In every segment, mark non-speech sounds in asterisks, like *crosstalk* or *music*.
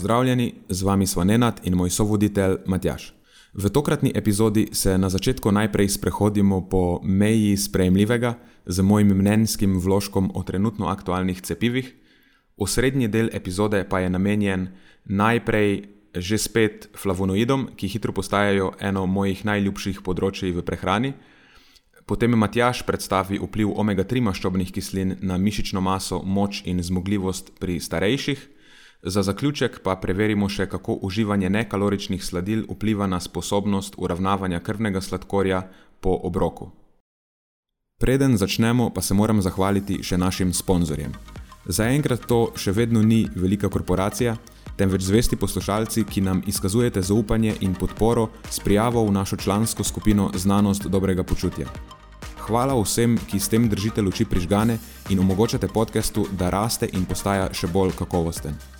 Pozdravljeni, z vami smo Nenad in moj sovoditelj Matjaš. V tokratni epizodi se na začetku najprej sprehodimo po meji sprejemljivega z mojim mnenjskim vložkom o trenutno aktualnih cepivih. Osrednji del epizode pa je namenjen najprej že spet flavonoidom, ki hitro postajajo eno mojih najljubših področji v prehrani. Potem Matjaš predstavi vpliv omega-3 maščobnih kislin na mišično maso, moč in zmogljivost pri starejših. Za zaključek pa preverimo še, kako uživanje nekaloričnih sladil vpliva na sposobnost uravnavanja krvnega sladkorja po obroku. Preden začnemo, pa se moram zahvaliti še našim sponzorjem. Zaenkrat to še vedno ni velika korporacija, temveč zvesti poslušalci, ki nam izkazujete zaupanje in podporo s prijavo v našo člansko skupino Znanost dobrega počutja. Hvala vsem, ki s tem držite luči prižgane in omogočate podkastu, da raste in postaja še bolj kakovosten.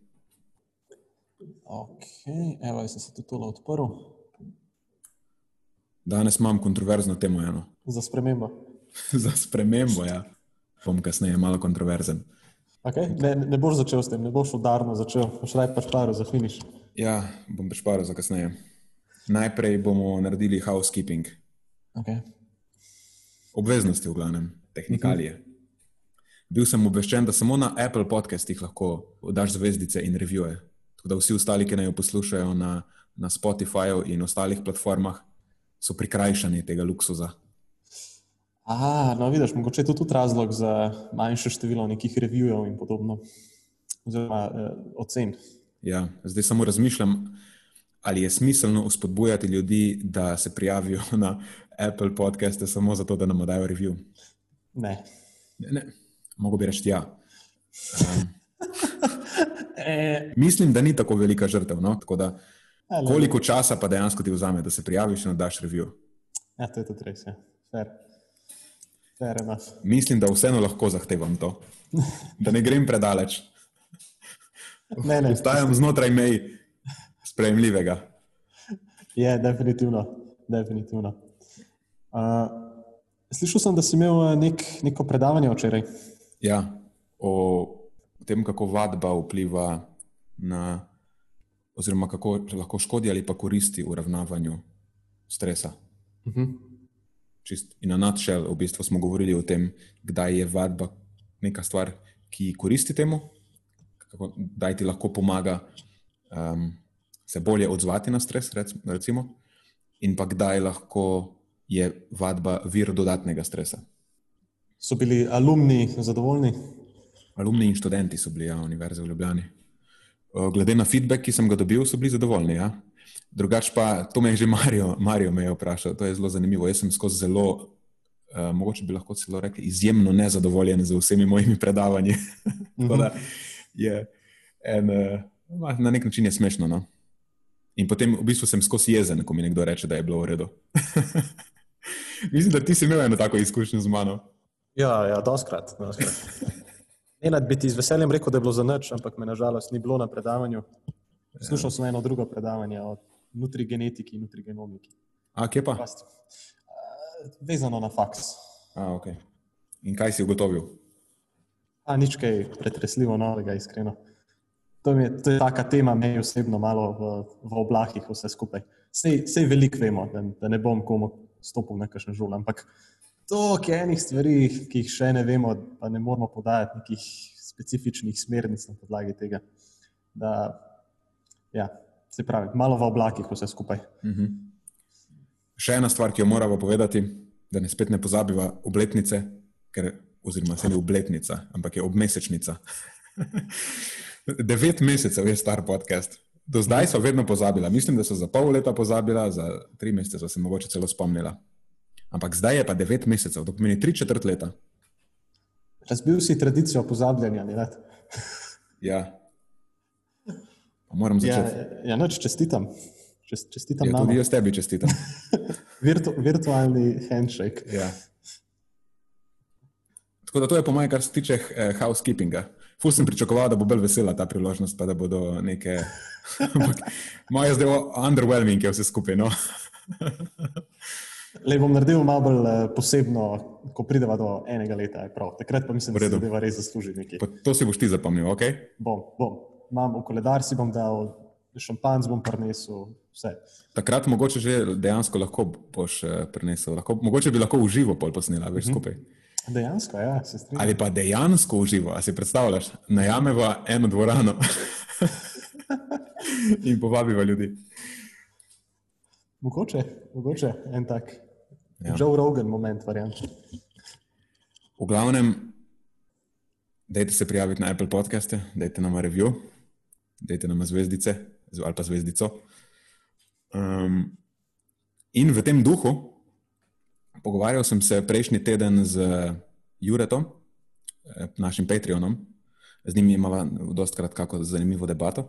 Ok, evo, jaz sem se tudi tole odprl. Danes imam kontroverzno temo. Eno. Za spremembo. *laughs* Za spremembo, ja. Bom kasneje malo kontroverzen. Okay. Ne, ne boš začel s tem, ne boš udarno začel, boš raje pašparil za finiš. Ja, bom pašparil za kasneje. Najprej bomo naredili housekeeping. Okay. Obveznosti, v glavnem, tehnikalije. -huh. Bil sem obveščen, da samo na Apple podcastih lahko daš zvezdice in revije. Tako da vsi ostali, ki naj jo poslušajo na, na Spotifyju in ostalih platformah, so prikrajšani tega luksuza. Aha, no, vidiš, mogoče je to tudi razlog za manjše število nekih revijev in podobno, oziroma eh, ocen. Ja, zdaj samo razmišljam, ali je smiselno uspodbujati ljudi, da se prijavijo *laughs* na Apple podcaste samo zato, da nam dajo review. Ne. ne, ne. Mogoče bi reči ja. Um, *laughs* E... Mislim, da ni tako velika žrtev. No? Tako da, koliko časa pa dejansko ti vzame, da se prijaviš in daš review? Ja, to je tudi res. Ja. Fair. Fair Mislim, da vseeno lahko zahtevam to, da ne grem predaleč. *laughs* Ne, ne. Ostajam znotraj mej sprejemljivega. Je, definitivno. definitivno. Uh, slišal sem, da si imel eh, nek, neko predavanje včeraj. Ja, o o tem, kako vadba vpliva na, oziroma kako lahko škodi ali pa koristi v ravnavanju stresa. Uh -huh. Čist in na nadšel, v bistvu smo govorili o tem, kdaj je vadba neka stvar, ki koristi temu, kako, da ti lahko pomaga um, se bolje odzvati na stres, recimo, in pa kdaj lahko je vadba vir dodatnega stresa. So bili alumni zadovoljni? Alumni in študenti so bili, ja, univerze v Ljubljani. Glede na feedback, ki sem ga dobil, so bili zadovoljni. Ja. Drugač pa, to me je že Marijo, Marijo me je vprašal, to je zelo zanimivo. Jaz sem skozi zelo, uh, mogoče bi lahko celo rekli, izjemno nezadovoljen z vsemi mojimi predavanji. *laughs* Da je en, uh, na nek način je smešno. No? In potem v bistvu sem skozi jezen, ko mi nekdo reče, da je bilo v redu. *laughs* Mislim, da ti si imel eno tako izkušnjo z mano. Ja, ja, doskrat. doskrat. Enad bi ti z veseljem rekel, da je bilo za noč, ampak me nažalost ni bilo na predavanju. Slušal sem eno drugo predavanje o nutrigenetiki in nutrigenomiki. A, kje pa? Vezano na faks. A, ok. In kaj si ugotovil? A, nič kaj pretresljivo novega, iskreno. To je, to je taka tema, meni osebno malo v, v oblakih vse skupaj. Sej, sej veliko vemo, da, da ne bom komu stopil na kakšen žul, ampak toliko enih stvari, ki jih še ne vemo, pa ne moramo podajati nekih specifičnih smernic na podlagi tega. Da, ja, se pravi, malo v oblakih vse skupaj. Uh -huh. še ena stvar, ki jo moramo povedati, da ne spet ne pozabiva obletnice, ker, oziroma se ne obletnica, ampak je obmesečnica. *laughs* Devet mesecev je star podcast. Do zdaj so vedno pozabila. Mislim, da so za pol leta pozabila, za tri mesece so se mogoče celo spomnila. Ampak zdaj je pa devet mesecev, to pomeni tri četrt leta. Razbil si tradicijo pozabljanja. ja. Pa moram Ja, začeti. ja noč čestitam. Čest, čestitam Ja, tudi jaz tebi čestitam. *laughs* Virtu, virtualni handshake. Ja. Tako da to je po mojem, kar se tiče eh, housekeepinga. Fus sem pričakoval, da bo bolj vesela ta priložnost, pa da bodo neke. *laughs* Moje zdaj o- underwhelming je vse skupaj. No? *laughs* Le bom naredil malo bolj eh, posebno, ko prideva do enega leta. prav. Takrat pa mislim, da se zadeva res zasluži nekaj. Pa to si boš ti zapomnil, ok? Bom, bom. Imam v koledar si bom dal, šampanc bom prinesel, vse. Takrat mogoče že dejansko lahko boš eh, prenesel. Lahko, mogoče bi lahko v živo pol posnela, veš skupaj. Dejansko, ja, se strinjam. Ali pa dejansko v živo, a si predstavljaš, najameva eno dvorano *laughs* in povabiva ljudi. Mogoče, mogoče en tak Ja. ja. Joe Rogan moment, variant. V glavnem, dajte se prijaviti na Apple podcaste, dajte nam review, dajte nam zvezdice ali pa zvezdico. Um, in v tem duhu, pogovarjal sem se prejšnji teden z Juretom, eh, našim Patreonom, z njim imamo dostkrat kako zanimivo debato,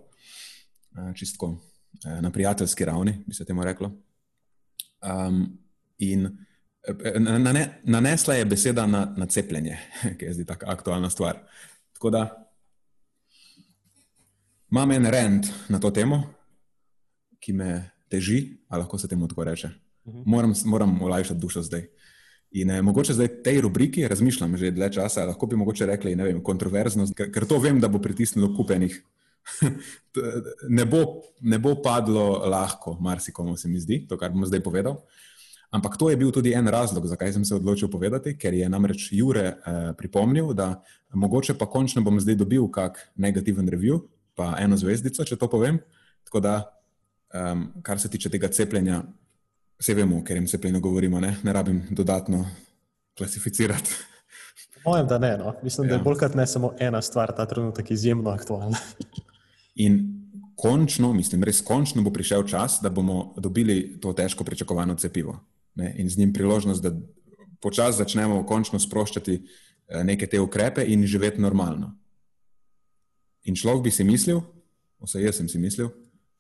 eh, čistko na prijateljski ravni, bi se temu reklo. Um, in eh, nane, nanesla je beseda na, na cepljenje, *laughs* ki je zdaj tako aktualna stvar. Tako da imam en rent na to temo, ki me teži, ali lahko se temu tako reče. Moram, moram olajšati dušo zdaj. In eh, mogoče zdaj tej rubriki razmišljam že dlje časa, lahko bi mogoče rekli, ne vem, kontroverznost, ker, ker to vem, da bo pritisnilo kupenih. *laughs* ne, bo, ne bo padlo lahko, marsikomu se mi zdi, to, kar bom zdaj povedal. Ampak to je bil tudi en razlog, zakaj sem se odločil povedati, ker je namreč Jure eh, pripomnil, da mogoče pa končno bom zdaj dobil kak negativen review, pa eno zvezdico, če to povem. Tako da, um, kar se tiče tega cepljenja, vse vemo, ker jim cepljenju govorimo, ne, ne rabim dodatno klasificirati. Mojem, da ne. No. Mislim, ja. da Ja. je bolj kot ne samo ena stvar ta trenutek izjemno aktualna. In končno, mislim, res končno bo prišel čas, da bomo dobili to težko pričakovano cepivo. Ne? In z njim priložnost, da počasi začnemo končno sproščati eh, neke te ukrepe in živeti normalno. In človek bi si mislil, vsaj jaz sem si mislil,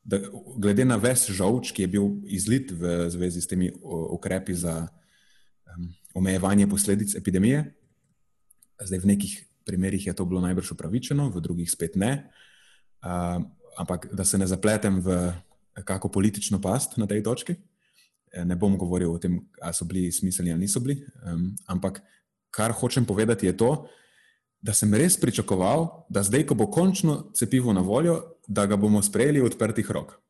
da glede na ves žolč, ki je bil izlit v zvezi s temi ukrepi za um, omejevanje posledic epidemije, zdaj v nekih primerjih je to bilo najbrž upravičeno, v drugih spet ne. Uh, ampak da se ne zapletem v kako politično past na tej točki. Eh, Ne bom govoril o tem, ali so bili smiselni ali niso bili, um, ampak kar hočem povedati je to, da sem res pričakoval, da zdaj, ko bo končno cepivo na voljo, da ga bomo sprejeli odprtih rok.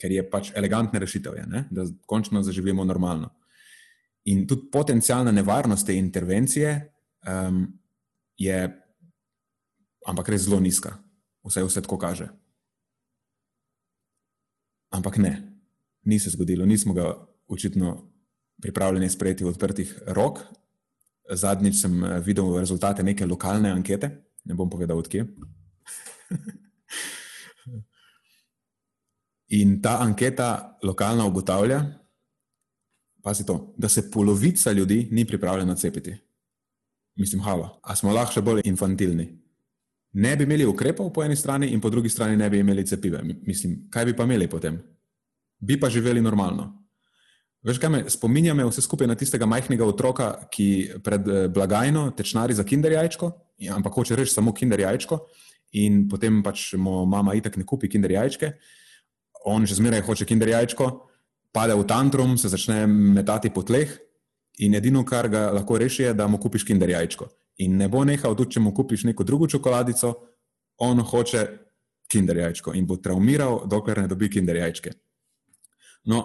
Ker je pač elegantna rešitev, je, ne? da končno zaživimo normalno. In tudi potencijalna nevarnost te intervencije um, je, ampak res zelo nizka, vse vse tako kaže. Ampak ne, ni se zgodilo, nismo ga očitno pripravljeni sprejeti v odprtih rok. Zadnjič sem eh, videl rezultate neke lokalne ankete, ne bom povedal odkje. *laughs* In ta anketa lokalna ugotavlja, pazi to, da se polovica ljudi ni pripravljena cepiti. Mislim, halo, a smo lahko še bolj infantilni? Ne bi imeli ukrepov po eni strani, in po drugi strani ne bi imeli cepive. Mi- Mislim, kaj bi pa imeli potem? Bi pa živeli normalno. Veš, kaj me spominja, me vse skupaj na tistega majhnega otroka, ki pred eh, blagajno tečnari za kinder jajčko, ja, ampak hoče reči samo kinder jajčko, in potem pač mu mama itak ne kupi kinder jajčke. On že zmeraj hoče kinder jajčko, pade v tantrum, se začne metati po tleh, in edino, kar ga lahko reši, je, da mu kupiš kinder jajčko. In ne bo nehal, tudi če mu kupiš neko drugo čokoladico, on hoče kinder jajčko in bo traumiral, dokler ne dobi kinder jajčke. No,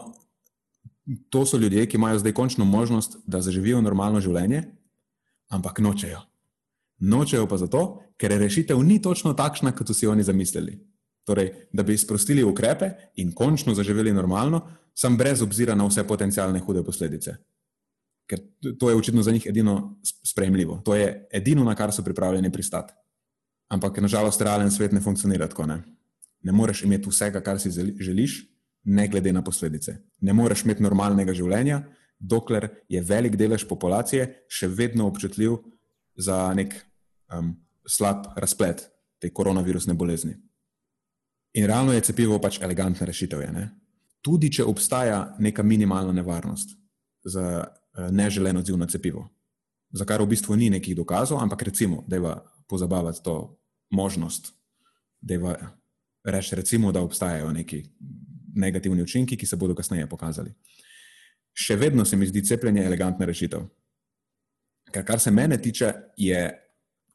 to so ljudje, ki imajo zdaj končno možnost, da zaživijo normalno življenje, ampak nočejo. Nočejo pa zato, ker rešitev ni točno takšna, kot so si oni zamislili. Torej, da bi sprostili ukrepe in končno zaživeli normalno, sem brez obzira na vse potencijalne hude posledice. Ker to je očitno za njih edino sprejemljivo. To je edino, na kar so pripravljeni pristati. Ampak, nažalost, realen svet ne funkcionira tako. Ne, ne moreš imeti vsega, kar si želiš, ne glede na posledice. Ne moreš imeti normalnega življenja, dokler je velik delež populacije še vedno občutljiv za nek um, slab razplet te koronavirusne bolezni. In realno je cepivo pač elegantna rešitev. Je, Tudi če obstaja neka minimalna nevarnost za neželen odziv na cepivo, za kar v bistvu ni nekih dokazov, ampak recimo, da je pozabavati to možnost, da je reči, recimo, da obstajajo neki negativni učinki, ki se bodo kasneje pokazali. Še vedno se mi zdi cepljenje elegantna rešitev. Ker kar se mene tiče, je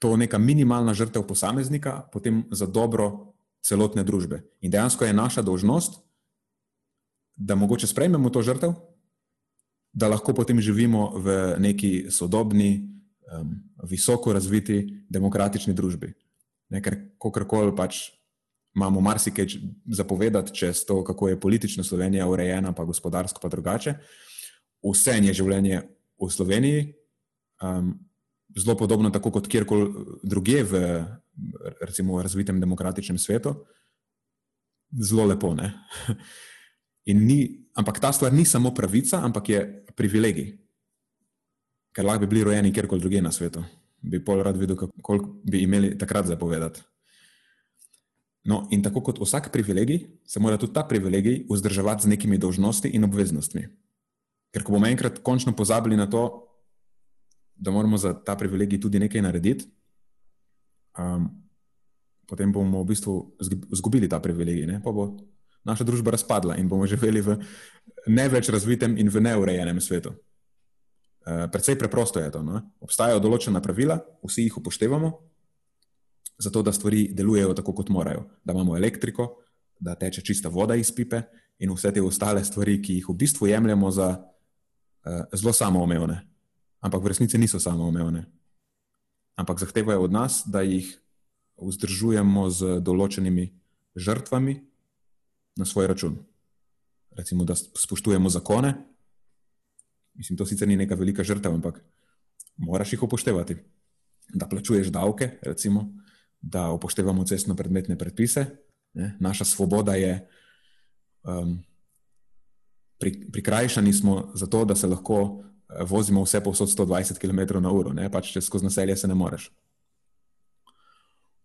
to neka minimalna žrtev posameznika, potem za dobro celotne družbe. In dejansko je naša dolžnost, da mogoče sprejmemo to žrtev, da lahko potem živimo v neki sodobni, um, visoko razviti, demokratični družbi. Ne, ker kakorkoli pač imamo marsikaj zapovedati čez to, kako je politično Slovenija urejena, pa gospodarsko pa drugače. Vse je življenje v Sloveniji, um, zelo podobno, tako kot kjerkoli drugje v recimo, razvitem demokratičnem svetu, zelo lepo. Ni, ampak ta stvar ni samo pravica, ampak je privilegij. Ker lahko bi bili rojeni kjerkoli drugje na svetu, bi pol rad videl, koliko bi imeli takrat zapovedati. No, in tako kot vsak privilegij, se mora tudi ta privilegij vzdrževati z nekimi dožnosti in obveznostmi. Ker ko bomo enkrat končno pozabili na to, da moramo za ta privilegij tudi nekaj narediti, um, potem bomo v bistvu izgubili ta privilegij, ne? pa bo naša družba razpadla in bomo živeli v ne več razvitem in v neurejenem svetu. Uh, predvsej preprosto je to. No? Obstajajo določena pravila, vsi jih upoštevamo, zato da stvari delujejo tako, kot morajo. Da imamo elektriko, da teče čista voda iz pipe in vse te ostale stvari, ki jih v bistvu jemljemo za uh, zelo samoumevne ampak v resnici niso samoumevne. Ampak zahtevajo od nas, da jih vzdržujemo z določenimi žrtvami na svoj račun. Recimo, da spoštujemo zakone. Mislim, to sicer ni neka velika žrtev, ampak moraš jih upoštevati. Da plačuješ davke, recimo, da upoštevamo cestno-predmetne predpise. Ne? Naša svoboda je, um, pri, prikrajšani smo zato, da se lahko vozimo vse povsod 120 km/h, pač čez skozi naselje se ne moreš.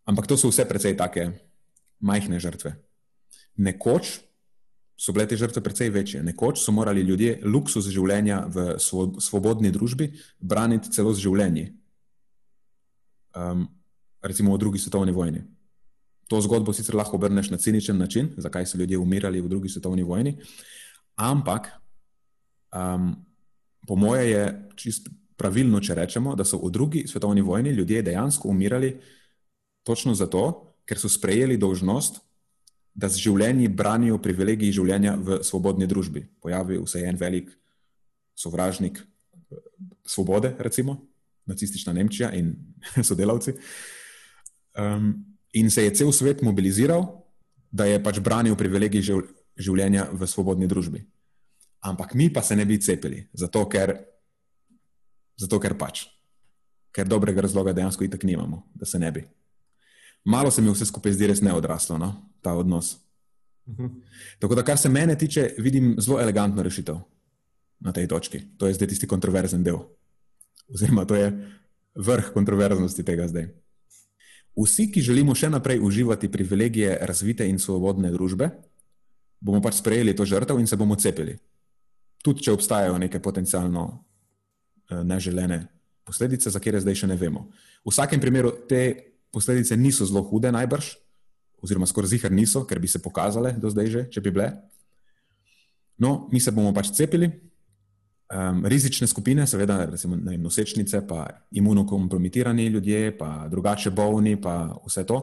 Ampak to so vse precej take majhne žrtve. Nekoč so bile te žrtve precej večje, nekoč so morali ljudje luksus življenja v svobodni družbi braniti celo z življenji. Um, recimo v drugi svetovni vojni. To zgodbo sicer lahko obrneš na ciničen način, zakaj so ljudje umirali v drugi svetovni vojni, ampak um, po moje je čist pravilno, če rečemo, da so v drugi svetovni vojni ljudje dejansko umirali točno zato, ker so sprejeli dožnost, da z življenji branijo privilegiji življenja v svobodni družbi. Pojavil se je en velik sovražnik eh, svobode, recimo nacistična Nemčija in *laughs* sodelavci. Um, in se je cel svet mobiliziral, da je pač branil privilegij življenja v svobodni družbi ampak mi pa se ne bi cepili, zato ker, zato ker pač, ker dobrega razloga dejansko itak nimamo, da se ne bi. Malo se mi vse skupaj zdi res neodraslo, no? ta odnos. Mhm. Tako da, kar se mene tiče, vidim zelo elegantno rešitev na tej točki. To je zdaj tisti kontroverzen del. Oziroma, to je vrh kontroverznosti tega zdaj. Vsi, ki želimo še naprej uživati privilegije razvite in svobodne družbe, bomo pač sprejeli to žrtev in se bomo cepili tudi če obstajajo neke potencialno eh, neželene posledice, za katere zdaj še ne vemo. V vsakem primeru te posledice niso zelo hude, najbrž, oziroma skoraj zihar niso, ker bi se pokazale do zdaj že, če bi bile. No, mi se bomo pač cepili. Um, rizične skupine, seveda, recimo vem, nosečnice, pa imunokompromitirani ljudje, pa drugače bolni, pa vse to,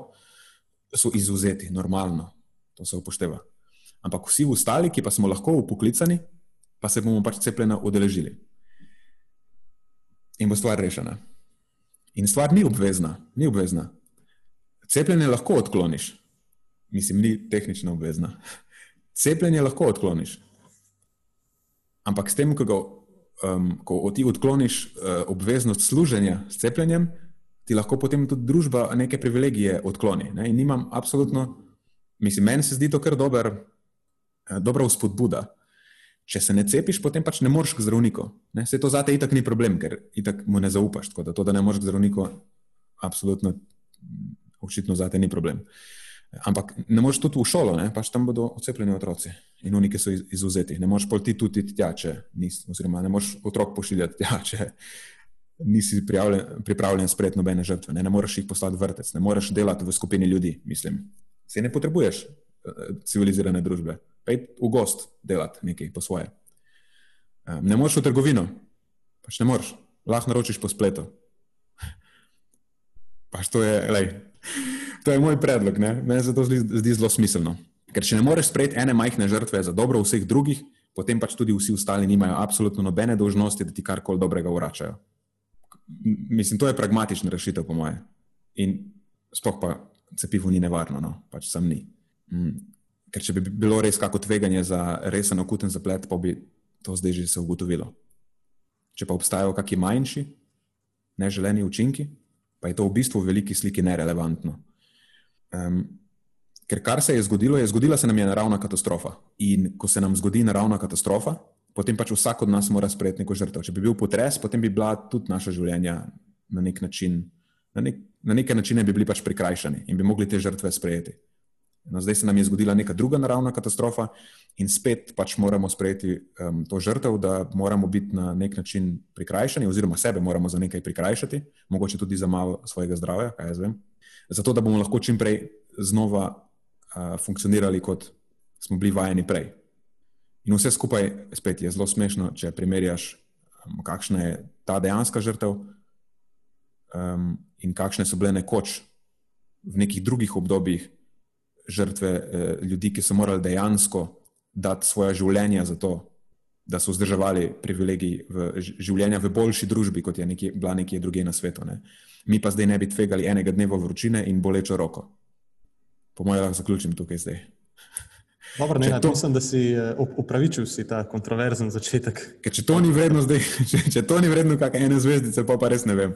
so izuzeti, normalno, to se upošteva. Ampak vsi ostali, ki pa smo lahko upoklicani, pa se bomo pač cepljena udeležili. In bo stvar rešena. In stvar ni obvezna, ni obvezna. Cepljenje lahko odkloniš. mislim, ni tehnično obvezna. Cepljenje lahko odkloniš. Ampak s tem, ko, ga, um, ko ti odkloniš uh, obveznost služenja s cepljenjem, ti lahko potem tudi družba neke privilegije odkloni. Ne? In nimam absolutno, mislim, meni se zdi to kar dober, uh, dobra vzpodbuda. Če se ne cepiš, potem pač ne moreš k zdravniku. Ne? Se to zate itak ni problem, ker itak mu ne zaupaš. Tako da to, da ne moreš k zdravniku, absolutno, očitno zate ni problem. Ampak ne moreš tudi v šolo, ne? pač tam bodo odcepljeni otroci in oni, ki so izuzeti. Ne moreš pol ti tudi tja, če nisi, oziroma ne moreš otrok pošiljati tja, če nisi pripravljen sprejeti nobene žrtve. Ne? ne moreš jih poslati vrtec, ne moreš delati v skupini ljudi, mislim. Se ne potrebuješ eh, civilizirane družbe. Pej v gost delati nekaj po svoje. Ne moreš v trgovino, pač ne moreš, lahko naročiš po spletu. Pač to je, lej, to je moj predlog, meni se to zdi, zdi zelo smiselno. Ker če ne moreš sprejeti ene majhne žrtve za dobro vseh drugih, potem pač tudi vsi ostali nimajo absolutno nobene dožnosti, da ti karkoli dobrega vračajo. Mislim, to je pragmatična rešitev, po moje. In sploh pa cepivo ni nevarno, no, pač sam ni. Mm. Ker če bi bilo res kako tveganje za resen okuten zaplet, pa bi to zdaj že se ugotovilo. Če pa obstajajo kakšni manjši, neželeni učinki, pa je to v bistvu v veliki sliki nerelevantno. Um, ker kar se je zgodilo, je zgodila se nam je naravna katastrofa. In ko se nam zgodi naravna katastrofa, potem pač vsak od nas mora sprejeti neko žrtev. Če bi bil potres, potem bi bila tudi naša življenja na nek način, na, nek, na neke načine bi bili pač prikrajšani in bi mogli te žrtve sprejeti. No, zdaj se nam je zgodila neka druga naravna katastrofa, in spet pač moramo sprejeti um, to žrtev, da moramo biti na nek način prikrajšani, oziroma sebe moramo za nekaj prikrajšati, mogoče tudi za malo svojega zdravja, kaj jaz vem. Zato, da bomo lahko čim prej znova uh, funkcionirali, kot smo bili vajeni prej. In vse skupaj spet je zelo smešno, če primerjaš, um, kakšna je ta dejanska žrtev um, in kakšne so bile nekoč v nekih drugih obdobjih žrtve eh, ljudi, ki so morali dejansko dati svoje življenje za to, da so vzdrževali privilegij v življenja v boljši družbi, kot je nekje, bila nekje druge na svetu. Ne. Mi pa zdaj ne bi tvegali enega dneva vročine in bolečo roko. Po mojem, lahko zaključim tukaj zdaj. *laughs* Dobro, ne, to... Mislim, da si eh, upravičil si ta kontroverzen začetek. Ker če to ni vredno, zdaj, *laughs* če, če to ni vredno, kakšne ene zvezdice, pa, pa res ne vem.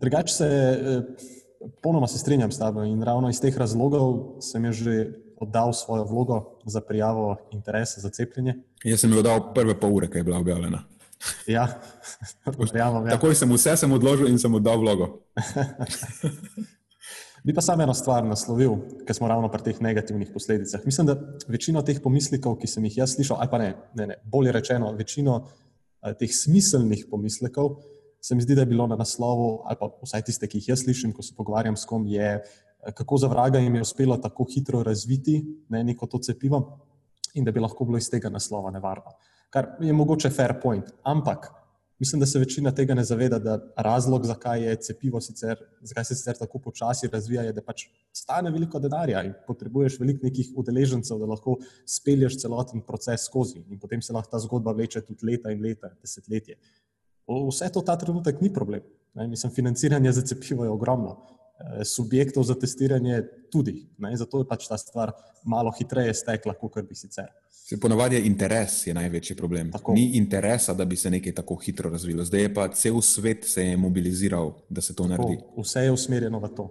Drugače se. Eh, Ponoma se strinjam s tabo in ravno iz teh razlogov sem že oddal svojo vlogo za prijavo interesa za cepljenje. Jaz sem jo oddal prve pol ure, ki je bila objavljena. Ja, *laughs* verjamem. Ja. Takoj sem vse sem odložil in sem oddal vlogo. *laughs* Bi pa samo eno stvar naslovil, ker smo ravno pri teh negativnih posledicah. Mislim, da večino teh pomislekov, ki sem jih jaz slišal, ali pa ne, ne, ne bolje rečeno, večino uh, teh smiselnih pomislekov, se mi zdi, da je bilo na naslovu, ali pa vsaj tiste, ki jih jaz slišim, ko se pogovarjam s kom, je, eh, kako za vraga jim je uspelo tako hitro razviti ne, neko to cepivo in da bi lahko bilo iz tega naslova nevarno. Kar je mogoče fair point. Ampak mislim, da se večina tega ne zaveda, da razlog, zakaj je cepivo sicer, zakaj se sicer tako počasi razvija, je, da pač stane veliko denarja in potrebuješ veliko nekih udeležencev, da lahko spelješ celoten proces skozi in potem se lahko ta zgodba vleče tudi leta in leta, desetletje. Vse to ta trenutek ni problem. Ne? Mislim, financiranje za cepivo je ogromno, e, subjektov za testiranje tudi. Ne? Zato je pač ta stvar malo hitreje stekla, kot bi sicer. Se ponavadi je interes je največji problem. Tako. Ni interesa, da bi se nekaj tako hitro razvilo. Zdaj je pa cel svet se je mobiliziral, da se to tako. naredi. Vse je usmerjeno v to.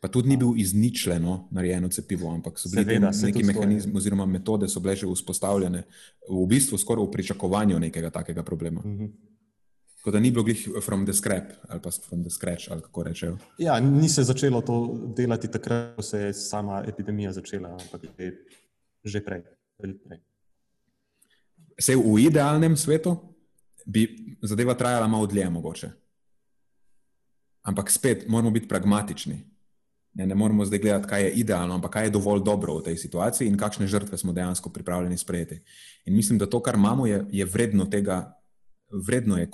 Pa tudi ni bil izničljeno narejeno cepivo, ampak so bili Seveda, neki mehanizmi oziroma metode, so bile že vzpostavljene v bistvu skoraj v pričakovanju nekega takega problema. Mhm. Tako da ni bilo glih from the scrap ali pa from the scratch, ali kako rečejo. Ja, ni se začelo to delati takrat, ko se je sama epidemija začela, ampak je že prej. prej. Se v idealnem svetu bi zadeva trajala malo dlje, mogoče. Ampak spet moramo biti pragmatični. Ne, ne moramo zdaj gledati, kaj je idealno, ampak kaj je dovolj dobro v tej situaciji in kakšne žrtve smo dejansko pripravljeni sprejeti. In mislim, da to, kar imamo, je, je vredno tega vredno je,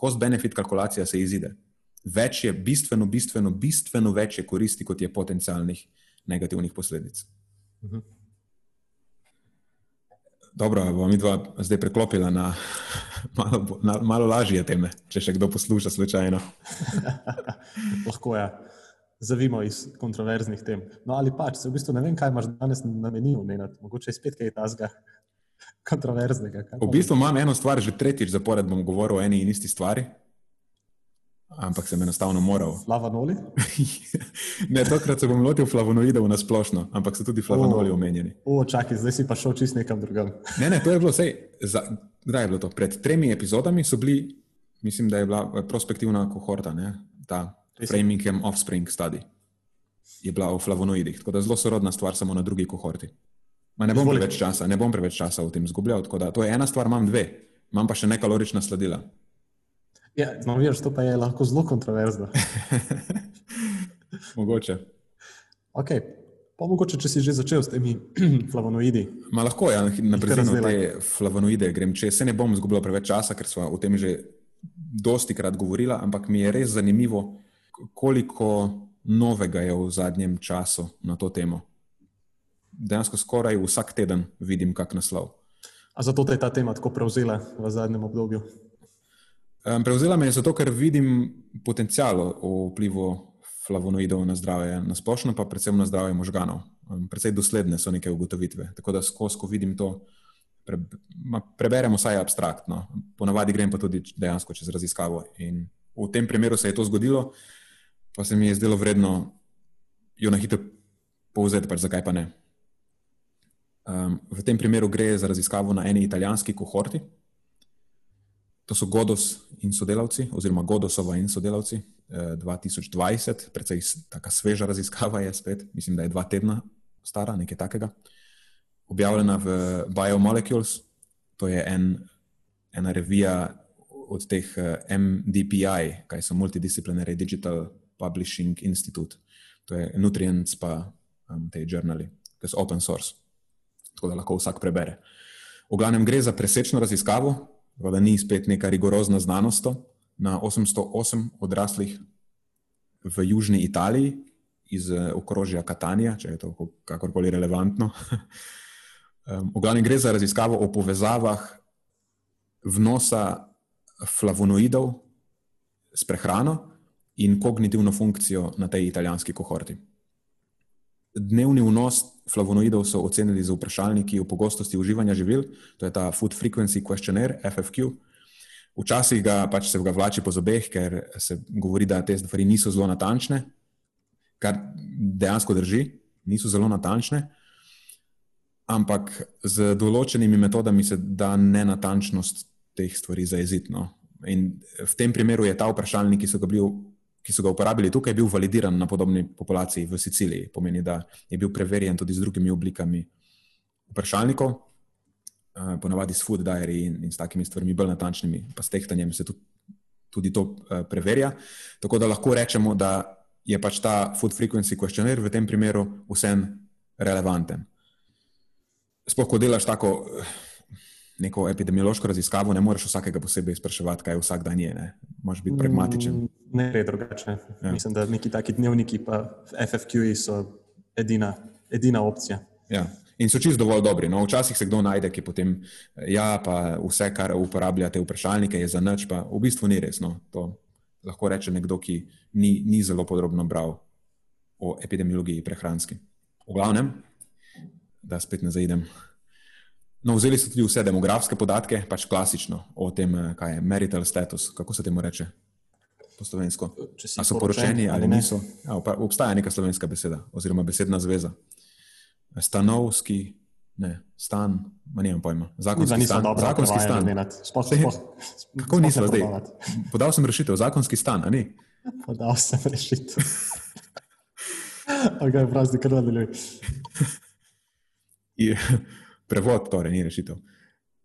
cost-benefit kalkulacija se izide. Več je bistveno, bistveno, bistveno več je koristi, kot je potencialnih negativnih posledic. Uh mhm. -huh. Dobro, bom mi dva zdaj preklopila na *laughs* malo, na malo lažje teme, če še kdo posluša slučajno. *laughs* Lahko je. Ja. zavimo iz kontroverznih tem. No, ali pač, v bistvu ne vem, kaj imaš danes namenil, menati. mogoče je spet kaj tazga kontroverznega. V bistvu imam eno stvar, že tretjič zapored bom govoril o eni in isti stvari. Ampak sem enostavno moral. *laughs* Flavonoli? ne, tokrat se bom lotil flavonoidov na splošno, ampak so tudi flavonoli omenjeni. O, čakaj, zdaj si pa šel čist nekam drugam. *laughs* ne, ne, to je bilo vse. Kdaj je bilo to? Pred tremi epizodami so bili, mislim, da je bila prospektivna kohorta, ne? ta Framing and Offspring study. Je bila o flavonoidih, tako da zelo sorodna stvar, samo na drugi kohorti. Ma ne bom preveč časa, ne bom preveč časa v tem zgubljal. To je ena stvar, imam dve, imam pa še nekalorična sladila. Ja, no, vidiš, to pa je lahko zelo kontroverzno. *laughs* mogoče. Okay. Pa mogoče, če si že začel s temi *clears throat* flavonoidi. Ma lahko, ja, na primer, te flavonoide grem čez. Se ne bom zgubljal preveč časa, ker smo o tem že dosti krat govorili, ampak mi je res zanimivo, koliko novega je v zadnjem času na to temo dejansko skoraj vsak teden vidim kak naslov. A zato te je ta tema tako prevzela v zadnjem obdobju? Prevzela me je zato, ker vidim potencial o vplivu flavonoidov na zdravje, na splošno pa predvsem na zdravje možganov. Predvsej dosledne so neke ugotovitve. Tako da skozi, ko vidim to, pre, preberemo vsaj abstraktno. Ponavadi grem pa tudi dejansko čez raziskavo. In v tem primeru se je to zgodilo, pa se mi je zdelo vredno jo na hitro povzeti, pač zakaj pa ne. Um, v tem primeru gre za raziskavo na eni italijanski kohorti. To so Godos in sodelavci, oziroma Godosova in sodelavci eh, 2020, precej tako sveža raziskava je spet, mislim, da je dva tedna stara, nekaj takega. Objavljena v Biomolecules, to je en, ena revija od teh eh, MDPI, kaj so Multidisciplinary Digital Publishing Institute, to je Nutrients pa um, te žurnali, ki so open source tako da lahko vsak prebere. V glavnem gre za presečno raziskavo, da ni spet neka rigorozna znanost na 808 odraslih v južni Italiji iz eh, okrožja Katanja, če je to kakorkoli relevantno. *laughs* V glavnem gre za raziskavo o povezavah vnosa flavonoidov s prehrano in kognitivno funkcijo na tej italijanski kohorti. Dnevni vnos flavonoidov so ocenili z vprašalniki o pogostosti uživanja živil, to je ta Food Frequency Questionnaire, FFQ. Včasih ga pač se ga vlači po zobeh, ker se govori, da te stvari niso zelo natančne, kar dejansko drži, niso zelo natančne, ampak z določenimi metodami se da nenatančnost teh stvari zaeziti. No. In v tem primeru je ta vprašalnik, ki so ga bili ki so ga uporabili tukaj, bil validiran na podobni populaciji v Siciliji. Pomeni, da je bil preverjen tudi z drugimi oblikami vprašalnikov, eh, ponavadi s food diary in, in s takimi stvarmi, bolj natančnimi, pa s tehtanjem se tudi, tudi to eh, preverja. Tako da lahko rečemo, da je pač ta food frequency questionnaire v tem primeru vsem relevanten. Sploh, ko delaš tako neko epidemiološko raziskavo, ne moreš vsakega posebej spraševati, kaj vsak dan je. Ne? Moš biti pragmatičen. Mm, ne, ne, drugače. Ja. Mislim, da neki taki dnevniki, pa FFQ-ji so edina, edina opcija. Ja. In so čist dovolj dobri. No, včasih se kdo najde, ki potem, ja, pa vse, kar uporablja te vprašalnike, je za nič, pa v bistvu ni resno. To lahko reče nekdo, ki ni, ni zelo podrobno bral o epidemiologiji prehranski. V glavnem, da spet ne zaidem. No, vzeli so tudi vse demografske podatke, pač klasično o tem, eh, kaj je marital status, kako se temu reče po slovensko. Ali so poročeni ali niso. Ja, obstaja neka slovenska beseda, oziroma besedna zveza. Stanovski, ne, stan, manj pojma. Zakonski stan. Dobro, zakonski stan. *laughs* Spoh, spoh, kako nisem zdaj? Podal sem rešitev, zakonski stan, ali ni? *laughs* Podal sem rešitev. *laughs* Ok, prazni, kar nadaljuj prevod, torej ni rešitev.